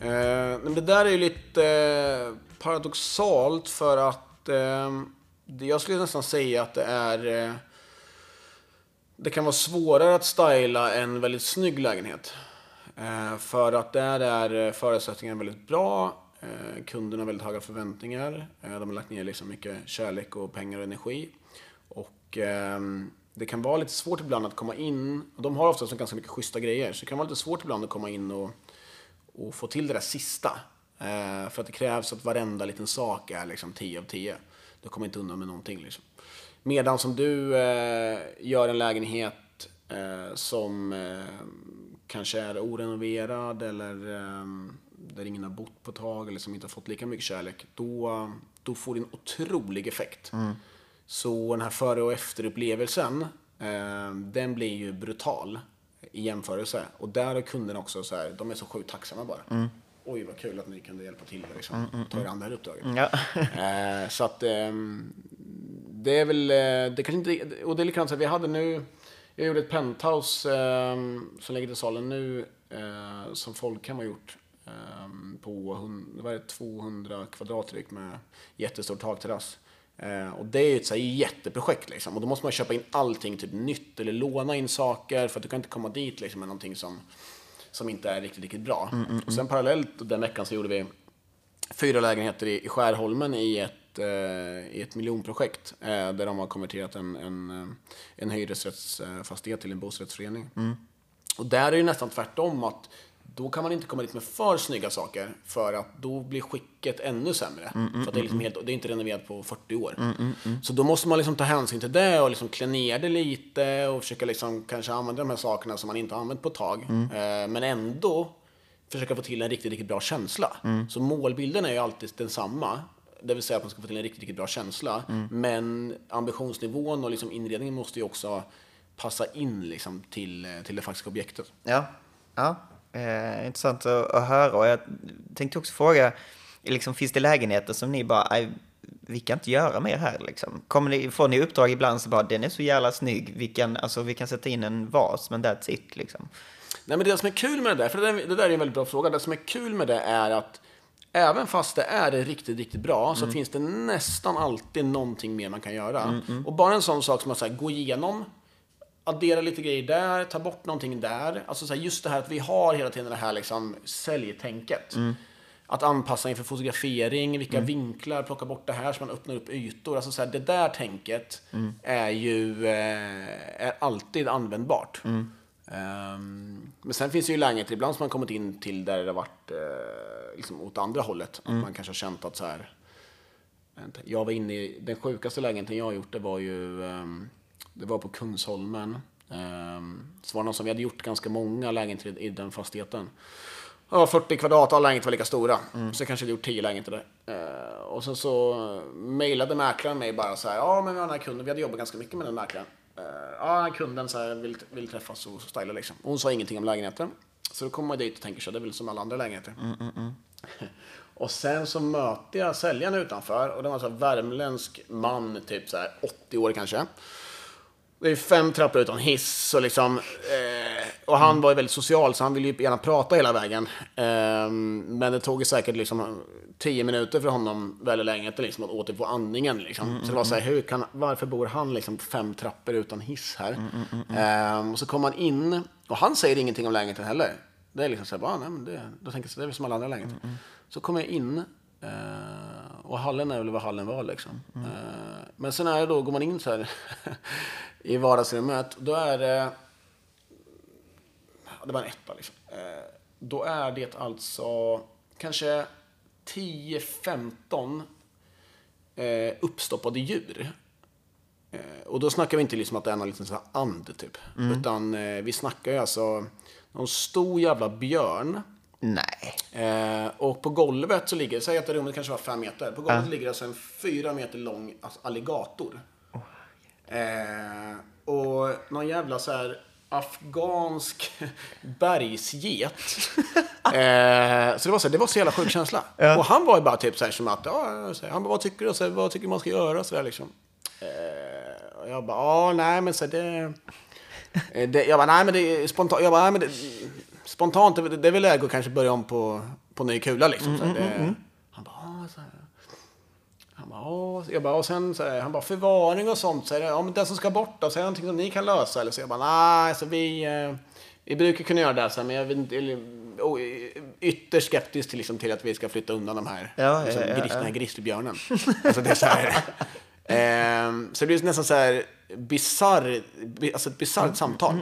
Eh, men det där är ju lite eh, paradoxalt för att eh, jag skulle nästan säga att det är... Eh, det kan vara svårare att styla en väldigt snygg lägenhet. Eh, för att där är eh, förutsättningarna väldigt bra. Eh, kunderna har väldigt höga förväntningar. Eh, de har lagt ner liksom mycket kärlek och pengar och energi. Och ehm, det kan vara lite svårt ibland att komma in. Och de har oftast ganska mycket schyssta grejer. Så det kan vara lite svårt ibland att komma in och, och få till det där sista. Eh, för att det krävs att varenda liten sak är liksom 10 av 10. Du kommer inte undan med någonting. Liksom. Medan som du eh, gör en lägenhet eh, som eh, kanske är orenoverad eller eh, där ingen har bott på ett tag eller som inte har fått lika mycket kärlek. Då, då får det en otrolig effekt. Mm. Så den här före och efterupplevelsen, eh, den blir ju brutal i jämförelse. Och där har kunderna också så här, de är så sjukt tacksamma bara. Oj, vad kul att ni kunde hjälpa till liksom, ta er an det här uppdraget. Ja. Eh, så att ehm, det är väl, eh, det kanske inte, och det är likadant så här, vi hade nu, jag gjorde ett penthouse ehm, som ligger i salen nu, eh, som Folkhem har gjort. ehm, på vad är det, 200 kvadratryck med jättestor takterrass. Eh, och det är ju ett så här jätteprojekt liksom. Och då måste man köpa in allting typ nytt eller låna in saker för att du kan inte komma dit liksom med någonting som, som inte är riktigt, riktigt bra. Och sen parallellt den veckan så gjorde vi fyra lägenheter i, i Skärholmen i ett, eh, i ett miljonprojekt eh, där de har konverterat en, en, en hyresrättsfastighet till en bostadsrättsförening. Och där är det ju nästan tvärtom att då kan man inte komma dit med för snygga saker för att då blir skicket ännu sämre. för att det är, liksom helt, det är inte renoverat på 40 år. Så då måste man liksom ta hänsyn till det och liksom klä ner det lite och försöka liksom kanske använda de här sakerna som man inte har använt på ett tag. Eh, men ändå försöka få till en riktigt, riktigt bra känsla. Så målbilden är ju alltid densamma. Det vill säga att man ska få till en riktigt, riktigt bra känsla. Men ambitionsnivån och liksom inredningen måste ju också passa in liksom till, eh, till det faktiska objektet. Ja, ja. Eh, intressant att, att höra. Och jag tänkte också fråga, liksom, finns det lägenheter som ni bara, "Aj, vi kan inte göra mer här liksom? Kommer ni, får ni uppdrag ibland så bara, den är så jävla snygg, vi kan, alltså, vi kan sätta in en vas, men that's it liksom. Nej, men det som är kul med det där, för det där, det där är en väldigt bra fråga. Det som är kul med det är att även fast det är riktigt, riktigt bra så finns det nästan alltid någonting mer man kan göra. Och bara en sån sak som att så här, gå igenom, addera lite grejer där, ta bort någonting där. Alltså så här, just det här att vi har hela tiden det här liksom säljtänket. Att anpassa inför fotografering, vilka vinklar, plocka bort det här så man öppnar upp ytor. Alltså så här, det där tänket är ju eh, är alltid användbart. Ehm, men sen finns det ju lägenheter ibland som man kommit in till där det har varit eh, liksom åt andra hållet. Att man kanske har känt att så här, jag var inne i, den sjukaste lägenheten jag har gjort det var ju, ehm, det var på Kungsholmen. Um, så var det någon som, vi hade gjort ganska många lägenheter i, den fastigheten. Ja, 40 kvadrat, alla lägenheter var lika stora. Så jag kanske hade gjort 10 lägenheter där. Eh, och sen så mejlade mäklaren mig bara så här, ja men vi har den här kunden, vi hade jobbat ganska mycket med den mäklaren. Eh, ja, kunden så här, vill, vill träffas och styla liksom. Och hon sa ingenting om lägenheten. Så då kommer man dit och tänker så det är väl som alla andra lägenheter. Och sen så möter jag säljaren utanför och det var en värmländsk man, typ så här 80 år kanske. Det är fem trappor utan hiss och liksom... Eh, och han var ju väldigt social så han ville ju gärna prata hela vägen. Eh, men det tog ju säkert liksom tio minuter för honom väldigt länge att liksom att återfå andningen liksom. Så det var så här, hur kan, varför bor han liksom fem trappor utan hiss här? Eh, och så kom han in och han säger ingenting om lägenheten heller. Det är liksom så här, bara, nej, men det, då tänker jag så det är väl som alla andra lägenheter. Så kommer jag in eh, och hallen är väl vad hallen var liksom. Eh, men sen är det då, går man in så här i vardagsrummet, då är det... Det var en etta liksom. Eh, då är det alltså kanske 10-15 eh, uppstoppade djur. Eh, och då snackar vi inte liksom att det är någon liten här and typ. Utan eh, vi snackar ju alltså någon stor jävla björn. Nej. Eh, och på golvet så ligger, säg att rummet kanske var fem meter. På golvet ligger alltså en fyra meter lång alltså, alligator. Eh, och någon jävla så här afghansk bergsget. eh, så det var så, det var så jävla sjuk känsla. Och han var ju bara typ så här som att, ja, så här, han bara, vad tycker du? Så här, vad tycker man ska göra? Så där, liksom. eh, och jag bara, ja, nej men så här, det... Eh, det, jag bara, nej men det är spontant. Jag bara, nej men det, spontant, det, det är väl läge att kanske börja om på, på ny kula liksom. Så här, det, han bara, ah, så här. Jag bara, och sen så här, han bara, förvaring och sånt. Så här, ja, men den som ska bort då, så är det någonting som ni kan lösa? Eller så jag bara, nej, alltså vi, eh, vi brukar kunna göra det. Så här, men jag vet inte, eller, oh, ytterst skeptisk till, liksom, till att vi ska flytta undan de här, Ja, liksom, ja, ja, gris, den här grizzlybjörnen. alltså det är så här. Ehm, så det blir nästan så här bizarr, bi- alltså ett bisarrt Mm, samtal.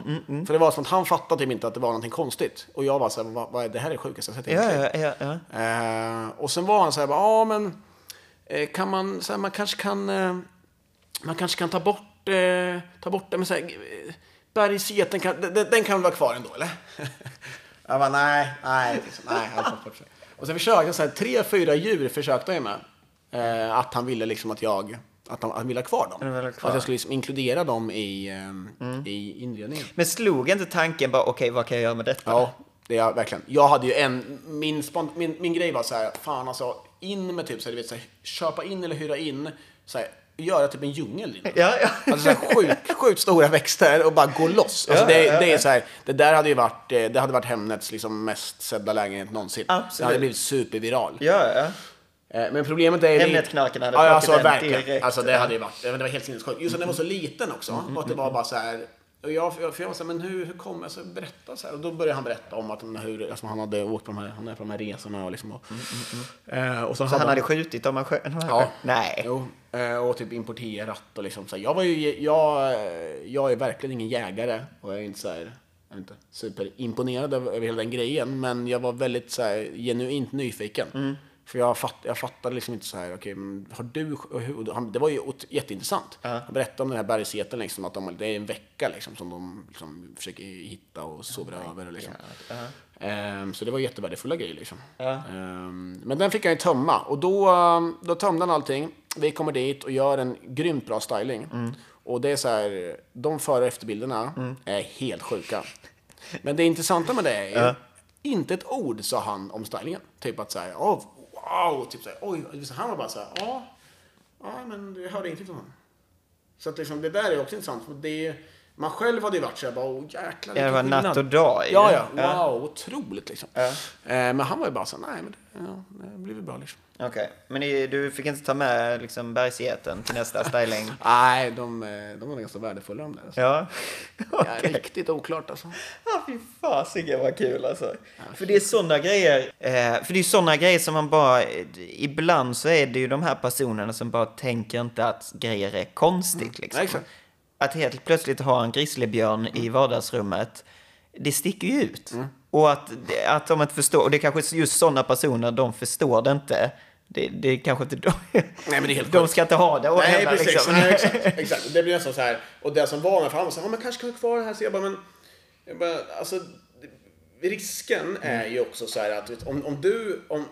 För det var som att han fattade typ inte att det var någonting konstigt. Och jag var så här, vad, vad är det här är det sjukaste jag sett Ja, ja, ja. ja. Eh, och sen var han så här, ja men eh, kan man, så här, man kanske kan, eh, man kanske kan ta bort, eh, ta bort det, men så här, eh, bergsgeten kan, den, den kan väl vara kvar ändå eller? jag bara, nej, nej, liksom, nej. bort. Och sen försökte jag, så här, tre, fyra djur försökte jag med. Eh, att han ville liksom att jag, att han, ville ha kvar dem. Kvar. Att jag skulle liksom inkludera dem i, eh, i inredningen. Men slog inte tanken bara, okej, vad kan jag göra med detta? Ja, det är jag verkligen. Jag hade ju en, min, min, min grej var så här, fan alltså, in med typ så här, du vet, så här, köpa in eller hyra in, så här, göra typ en djungel. Ja, ja. Alltså så sjukt, sjukt stora växter och bara gå loss. Alltså, Ja, det, ja, det är så här, det där hade ju varit, eh, det hade varit Hemnets liksom mest sedda lägenhet någonsin. Absolut. Det hade blivit superviral. Ja, ja. Eh, Men problemet är ju... Hemnetknarkarna hade ja, alltså, den verkligen. direkt. Alltså det hade ju varit, det var helt sinnessjukt. Just att den var så liten också. Mm, och att det var bara så här... Och jag, jag, för jag var så här, men hur, hur kom jag? Så berätta så här. Och då började han berätta om att hur, alltså, han hade åkt på de här, han är på de här resorna och liksom. Och, eh, och så Mm, Så han hade skjutit dem han här Ja. Nej. Jo, eh, och typ importerat och liksom så här. Jag var ju, jag, jag är verkligen ingen jägare och jag är inte så här, jag vet inte, superimponerad över, över hela den grejen. Men jag var väldigt så här, genuint nyfiken. Mm. För jag, fatt, jag fattade liksom inte så här, okej, men har du, hur, han, det var ju jätteintressant. Han berättade om den här bergsgeten liksom, att de, det är en vecka liksom som de liksom, försöker hitta och sover över. Och, liksom. Ehm, så det var jättevärdefulla grejer liksom. Ehm, men den fick jag ju tömma och då, ehm, då tömde han allting. Vi kommer dit och gör en grymt bra styling. Och det är så här, de före och efterbilderna är helt sjuka. Men det intressanta med det är ju, inte ett ord sa han om stylingen. Typ att så här, oh, wow, typ så här, oj, så han var bara så här, ja, ja, men jag hörde ingenting från honom. Så att liksom, det där är också intressant. För det man själv hade ju varit så här, bara, oh, jäklar. Ja, det var natt skillnad." och dag. Ja, ja, wow, Ja. otroligt liksom. Eh, men han var ju bara så här, nej, men det, ja, det blir väl bra liksom. Okej, men ni- du fick inte ta med liksom bergsgeten till nästa styling? Nej, de, eh, de var ganska värdefulla de där. Alltså. Ja. Ja, riktigt oklart alltså. Ja, fy fasiken vad kul alltså. För det är sådana grejer, eh, för det är sådana grejer som man bara, ibland så är det ju de här personerna som bara tänker inte att grejer är konstigt liksom. Ja. Att helt plötsligt ha en grizzlybjörn i vardagsrummet, det sticker ju ut. Mm. Och att, att de inte förstår, och det är kanske just sådana personer, de förstår det inte. Det, det kanske inte de. men det är helt de ska inte ha det. och Nej, hemma, precis. liksom. Nej, exakt, exakt. Det blir nästan så här. Och det som var med, för så här, ja, men kanske kan ha kvar det här. Så jag bara, men, jag bara, alltså, risken är ju också så här att vet, om, om du, om,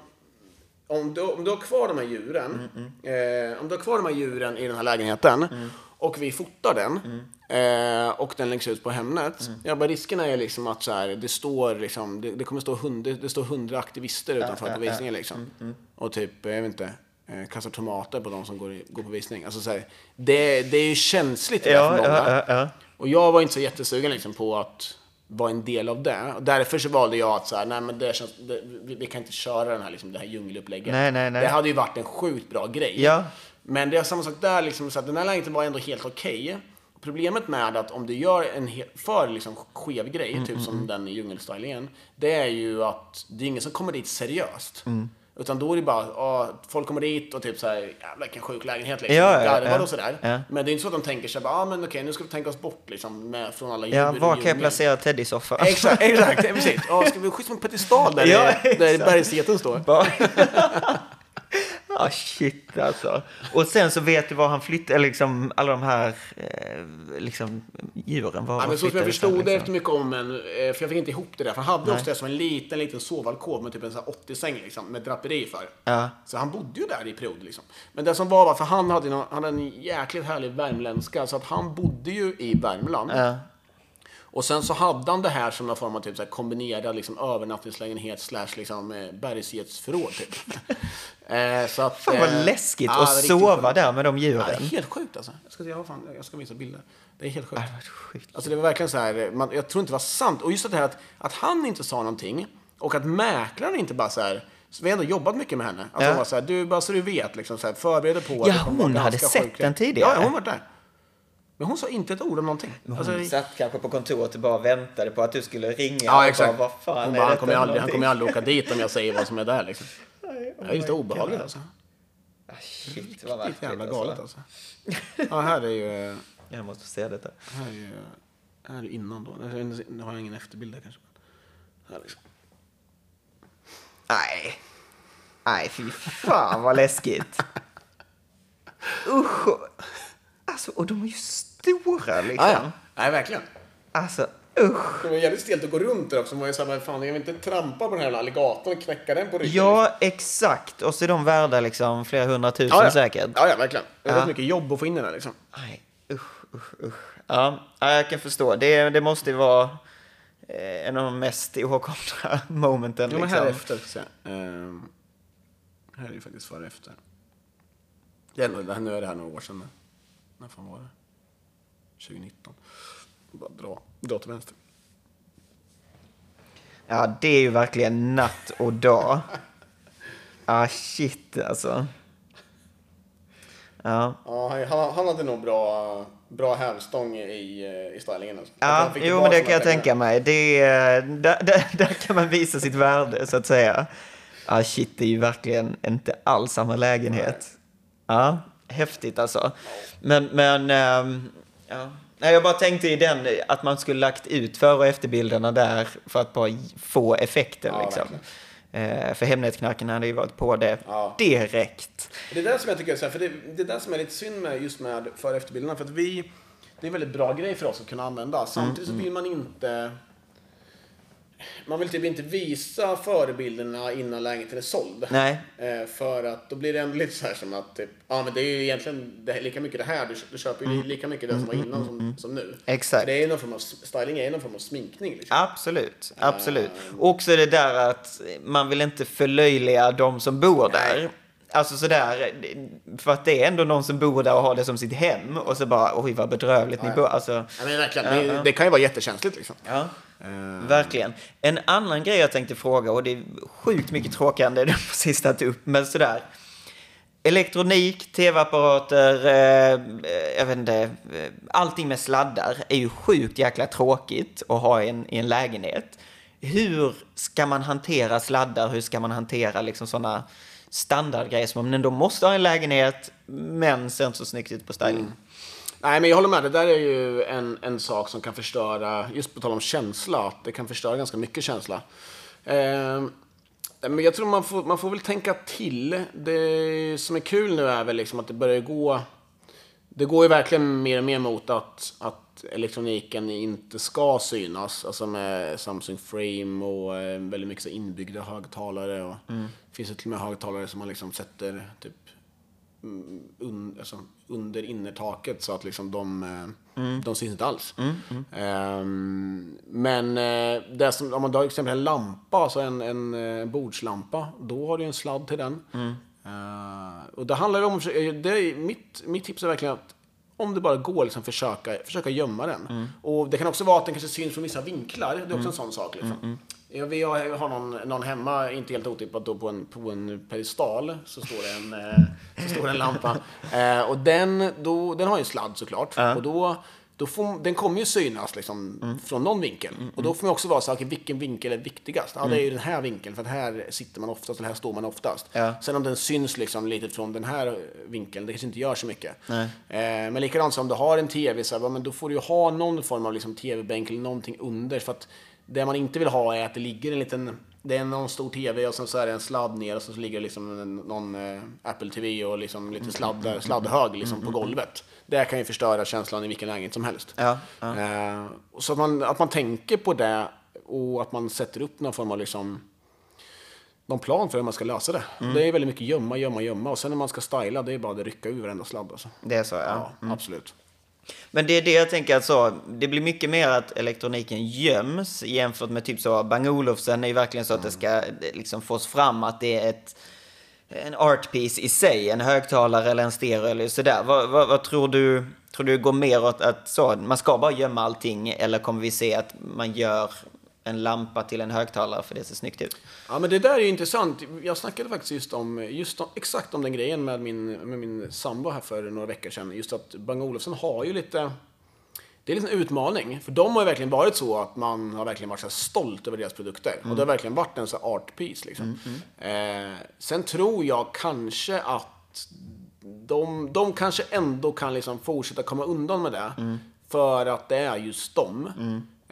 om du, om du har kvar de här djuren, eh, om du har kvar de här djuren i den här lägenheten och vi fotar den eh, och den läggs ut på Hemnet. Ja, bara risken är liksom att så här, det står liksom, det, det kommer stå hund, det står hundra aktivister utanför på visningen liksom. Och typ, jag vet inte, eh, kastar tomater på de som går, går på visning. Alltså så här, det, det är ju känsligt Ja, för många. ja, ja. Och jag var inte så jättesugen liksom på att vara en del av det. Och därför så valde jag att så här, nej men det känns, det, vi, vi kan inte köra den här, liksom, det här djungelupplägget. Nej, nej, nej. Det hade ju varit en sjukt bra grej. Ja. Men det är samma sak där, liksom, så att den här lägenheten var ändå helt okej. Problemet med att om du gör en för liksom, skev grej, Mm, typ som den i djungelstylingen, det är ju att det är ingen som kommer dit seriöst. Mm. Utan då är det bara, ja, folk kommer dit och typ såhär, jävlar vilken sjuk lägenhet liksom. Ja, ja, ja. och sådär. Ja. Men det är inte så att de tänker sig bara, ah, men okej nu ska vi tänka oss bort liksom med, från alla djur Ja, var kan jag djungeln." placera Teddy-soffa? Exakt, exakt, precis. Ja, ska vi skjuta en pedestal där, Ja, där bergsgeten står? Bara- ah, shit alltså. Och sen så vet du var han flyttar, liksom alla de här eh, liksom, djuren. Var, Ja, men så som jag flyttade förstod det liksom? efter mycket om en, eh, för jag fick inte ihop det där, för han hade också det som en liten, liten sovalkov med typ en sån här 80-säng liksom, med draperi för. Ja. Så han bodde ju där i perioder liksom. Men det som var var, för han hade, någon, han hade en jäkligt härlig värmländska, så att han bodde ju i Värmland. Ja. Och sen så hade han det här som någon form av typ så här kombinerad liksom, övernattningslägenhet slash liksom, eh, bergsgetsförråd typ. eh, så att, Fan vad eh, läskigt att sova sjukt. där med de Ja, det djuren. är helt sjukt alltså. Jag ska, jag, har fan, jag ska visa bilder. Det är helt sjukt. Ja, det var sjukt. Alltså det var verkligen så här, man, jag tror inte det var sant. Och just det här att, att han inte sa någonting Och att mäklaren inte bara så här, så vi har ändå jobbat mycket med henne. Att Ja. hon var så här, du bara så du vet, liksom så här, förbered dig på Ja, hon vara hade sett sjukt. den tidigare. Ja, hon var där. Men hon sa inte ett ord om någonting. Alltså, Hon satt kanske på kontoret och bara väntade på att du skulle ringa. ja, exakt. Bara, vad fan hon bara, han kommer, aldrig, han kommer någonting?" aldrig åka dit om jag säger vad som är där liksom. Nej, oh Det är lite my obehagligt God. alltså. Ah, Shit, vad Lite jävla verkligt galet alltså. alltså. Ja, här är ju... Jag måste se detta. Här är ju... Här är innan då. Nu har jag ingen efterbild där kanske. Här liksom. Nej. Nej, fy fan vad läskigt. Usch. Alltså, och de är ju stora liksom. Ah, ja. Nej, verkligen. Alltså, usch. Det var jävligt stelt att gå runt där också. Man var ju såhär, men fan jag vill inte trampa på den här alligatorn och knäcka den på ryggen. liksom. Ja, exakt. Och så är de värda liksom flera hundratusen ja, ja. säkert. Ja, ja, verkligen. Det är Ja. mycket jobb att få in den här liksom. Nej, usch, usch, usch. Ja, ja, jag kan förstå. Det, det måste ju vara eh, en av de mest ihågkomna momenten. Ja, men liksom. här efter, jag säga. Ehm, här är ju faktiskt före efter. Det är, nog- det här, nu är det här några år sedan. När fan var det? 2019. Bara dra, dra till vänster. Ja, det är ju verkligen natt och dag. Ah, shit alltså. Ja, Ja, han- han, hade nog bra, bra hävstång i, eh, i stylingen. Alltså. Ja jo men det de kan jag pengarna. tänka mig. Det är, där, där, där kan man visa sitt värde så att säga. Ja, shit, det är ju verkligen inte alls samma lägenhet. Ja, häftigt alltså. Men, men, ehm, ja. Nej, jag bara tänkte i den, att man skulle lagt ut före och efterbilderna där för att bara få effekten Ja, liksom. Eh, för Hemnetknarken hade ju varit på det Ja. direkt. Det är det som jag tycker är så här, för det, det är det som är lite synd med just med före och efterbilderna. För att vi, det är en väldigt bra grej för oss att kunna använda. Samtidigt så vill man inte... Man vill typ inte visa förebilderna innan lägenheten är såld. Nej. Eh, för att då blir det ändå lite så här som att typ, ja men det är ju egentligen det lika mycket det här, du, du köper ju lika mycket det som var innan som, som nu. Exakt. Det är någon form av, styling är någon form av sminkning liksom. Absolut, absolut. Och också det där att man vill inte förlöjliga de som bor där. Alltså sådär, för att det är ändå någon som bor där och har det som sitt hem och så bara, oj vad bedrövligt ni bor. Alltså, Ja, men verkligen, det, det kan ju vara jättekänsligt liksom. ja. Verkligen. En annan grej jag tänkte fråga, och det är sjukt mycket tråkigare än det du precis tagit upp, men sådär. Elektronik, tv-apparater, eh, jag vet inte, eh, allting med sladdar är ju sjukt jäkla tråkigt att ha i en, i en lägenhet. Hur ska man hantera sladdar? Hur ska man hantera liksom sådana standardgrejer som man ändå måste ha i en lägenhet, men ser inte så snyggt ut på styling? Nej, men jag håller med. Det där är ju en, en sak som kan förstöra, just på tal om känsla, att det kan förstöra ganska mycket känsla. Eh, men jag tror man får, man får väl tänka till. Det som är kul nu är väl liksom att det börjar gå... Det går ju verkligen mer och mer mot att, att elektroniken inte ska synas. Alltså med Samsung Frame och eh, väldigt mycket inbyggda högtalare. Och Det finns ju till och med högtalare som man liksom sätter typ un, alltså, under innertaket så att liksom de, eh, de syns inte alls. Ehm, men eh, det som, om man tar exempel en lampa, alltså en, en eh, bordslampa, då har du en sladd till den. Eh, och det handlar om, det är, mitt, mitt tips är verkligen att om det bara går, liksom försöka, försöka gömma den. Och det kan också vara att den kanske syns från vissa vinklar. Det är också en sån sak. Liksom. Ja, vi har, jag har någon, någon hemma, inte helt otippat, då på en, på en pedestal så står det en, eh, så står en lampa. Eh, och den, då, den har ju en sladd såklart. Och då, då får, den kommer ju synas liksom, från någon vinkel. Och då får man också vara så här, okej, vilken vinkel är viktigast? Ja, det är ju den här vinkeln, för att här sitter man oftast, eller här står man oftast. Ja. Sen om den syns liksom lite från den här vinkeln, det kanske inte gör så mycket. Eh, men likadant som om du har en tv, så här, men då får du ju ha någon form av liksom, tv-bänk eller någonting under. För att det man inte vill ha är att det ligger en liten, det är någon stor tv och sen så är det en sladd ner och så ligger det liksom någon eh, Apple TV och liksom lite sladd, sladdhög liksom på golvet. Det kan ju förstöra känslan i vilken lägenhet som helst. Ja, Eh, och så att man, att man tänker på det och att man sätter upp någon form av liksom någon plan för hur man ska lösa det. Det är väldigt mycket gömma, gömma, gömma och sen när man ska styla det är bara att rycka ur varenda sladd. Alltså. Det är så, ja. Ja, absolut. Men det är det jag tänker alltså, det blir mycket mer att elektroniken göms jämfört med typ så Bang Olufsen är ju verkligen så att det ska eh, liksom fås fram att det är ett en art piece i sig, en högtalare eller en stereo eller sådär. Vad, vad, vad tror du, tror du går mer åt att så, man ska bara gömma allting eller kommer vi se att man gör en lampa till en högtalare för det ser snyggt ut. Ja, men det där är ju intressant. Jag snackade faktiskt just om, just om, exakt om den grejen med min, med min sambo här för några veckor sedan. Just att Bang Olufsen har ju lite, det är lite en utmaning. För de har ju verkligen varit så att man har verkligen varit så stolt över deras produkter. Och det har verkligen varit en så här art piece liksom. Eh, sen tror jag kanske att de, de kanske ändå kan liksom fortsätta komma undan med det. För att det är just dem.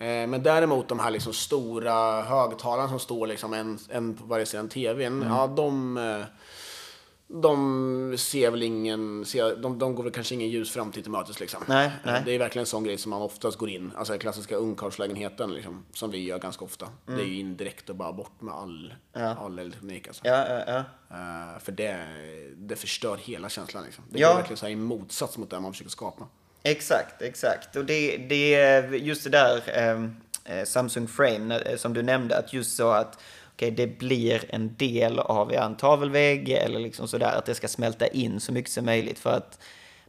Eh, men däremot de här liksom stora högtalarna som står liksom en, en på varje sida av tvn. Ja, de, eh, de ser väl ingen, ser, de, de går väl kanske ingen ljus framtid till mötes liksom. Nej, nej. Det är verkligen en sån grej som man oftast går in, alltså den klassiska ungkarlslägenheten liksom, som vi gör ganska ofta. Det är ju in direkt och bara bort med all, all elektronik alltså. Ja, ja, ja. Eh, för det, det förstör hela känslan liksom. Det Ja. går verkligen så här i motsats mot det man försöker skapa. Exakt, exakt. Och det, det är just det där ehm, eh, Samsung Frame när- eh, som du nämnde, att just så att okej, det blir en del av en tavelvägg eller liksom sådär, att det ska smälta in så mycket som möjligt för att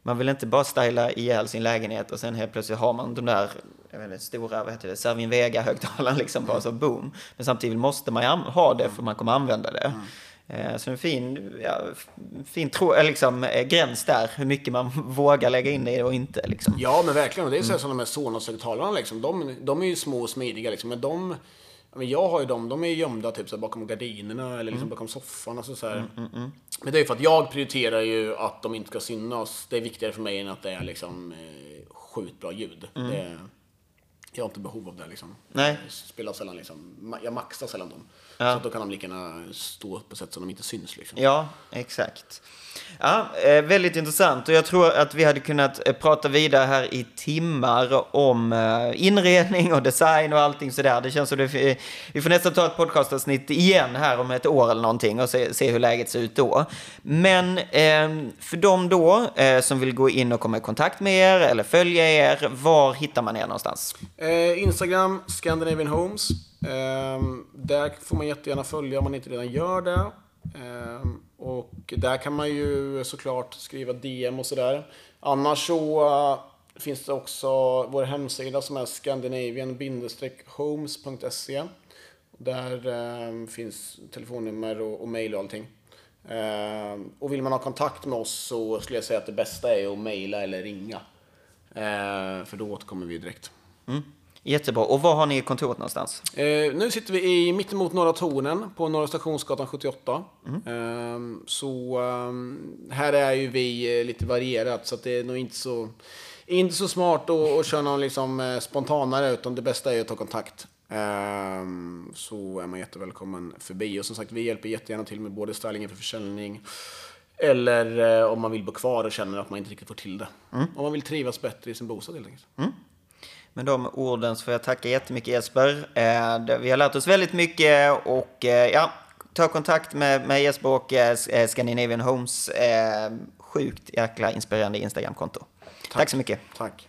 man vill inte bara styla ihjäl sin lägenhet och sen helt plötsligt har man de där jag vet inte, stora, vad heter det, Servin Vega-högtalaren liksom bara så boom. Men samtidigt måste man ju ha det för man kommer använda det. Mm. Så en fin, ja, fin tro, eh, liksom, eh, gräns där, hur mycket man vågar lägga in i det och inte. Liksom. Ja, men verkligen. Och det är så här som de här Sonos-högtalarna liksom. De, de är ju små och smidiga liksom. Men de, jag har ju dem, de är gömda typ så här, bakom gardinerna eller liksom bakom soffan. Alltså, så här. Men det är för att jag prioriterar ju att de inte ska synas. Det är viktigare för mig än att det är liksom eh, sjukt bra ljud. Det, jag har inte behov av det liksom. Nej. Jag spelar sällan liksom, jag maxar sällan dem. Så att då kan de lika gärna stå på sätt som de inte syns liksom. Ja, exakt. Ja, eh, väldigt intressant och jag tror att vi hade kunnat eh, prata vidare här i timmar om eh, inredning och design och allting sådär. Det känns som det, vi får nästan ta ett podcastavsnitt igen här om ett år eller någonting och se, se hur läget ser ut då. Men eh, för de då som vill gå in och komma i kontakt med er eller följa er, var hittar man er någonstans? Instagram, Scandinavian Homes. Ehm, där får man jättegärna följa om man inte redan gör det. Ehm, och där kan man ju såklart skriva DM och sådär. Annars så äh, finns det också vår hemsida som är scandinavian-homes.se. Där ehm, finns telefonnummer och, och mail och allting. Och vill man ha kontakt med oss så skulle jag säga att det bästa är att mejla eller ringa. För då återkommer vi direkt. Mm. Jättebra. Och var har ni kontoret någonstans? Eh, nu sitter vi i mittemot Norra Tornen på Norra Stationsgatan 78. Eh, så eh, här är ju vi eh, lite varierat så det är nog inte så, inte så smart att, att köra någon liksom, eh, spontanare utan det bästa är att ta kontakt. Eh, så är man jättevälkommen förbi. Och som sagt, vi hjälper jättegärna till med både styling för försäljning eller eh, om man vill bo kvar och känner att man inte riktigt får till det. Om man vill trivas bättre i sin bostad helt enkelt. Med de orden så får jag tacka jättemycket Jesper. Eh, Vi har lärt oss väldigt mycket och eh, ja, ta kontakt med, med Jesper och eh, Scandinavian Homes. Sjukt jäkla inspirerande Instagramkonto. Tack så mycket. Tack.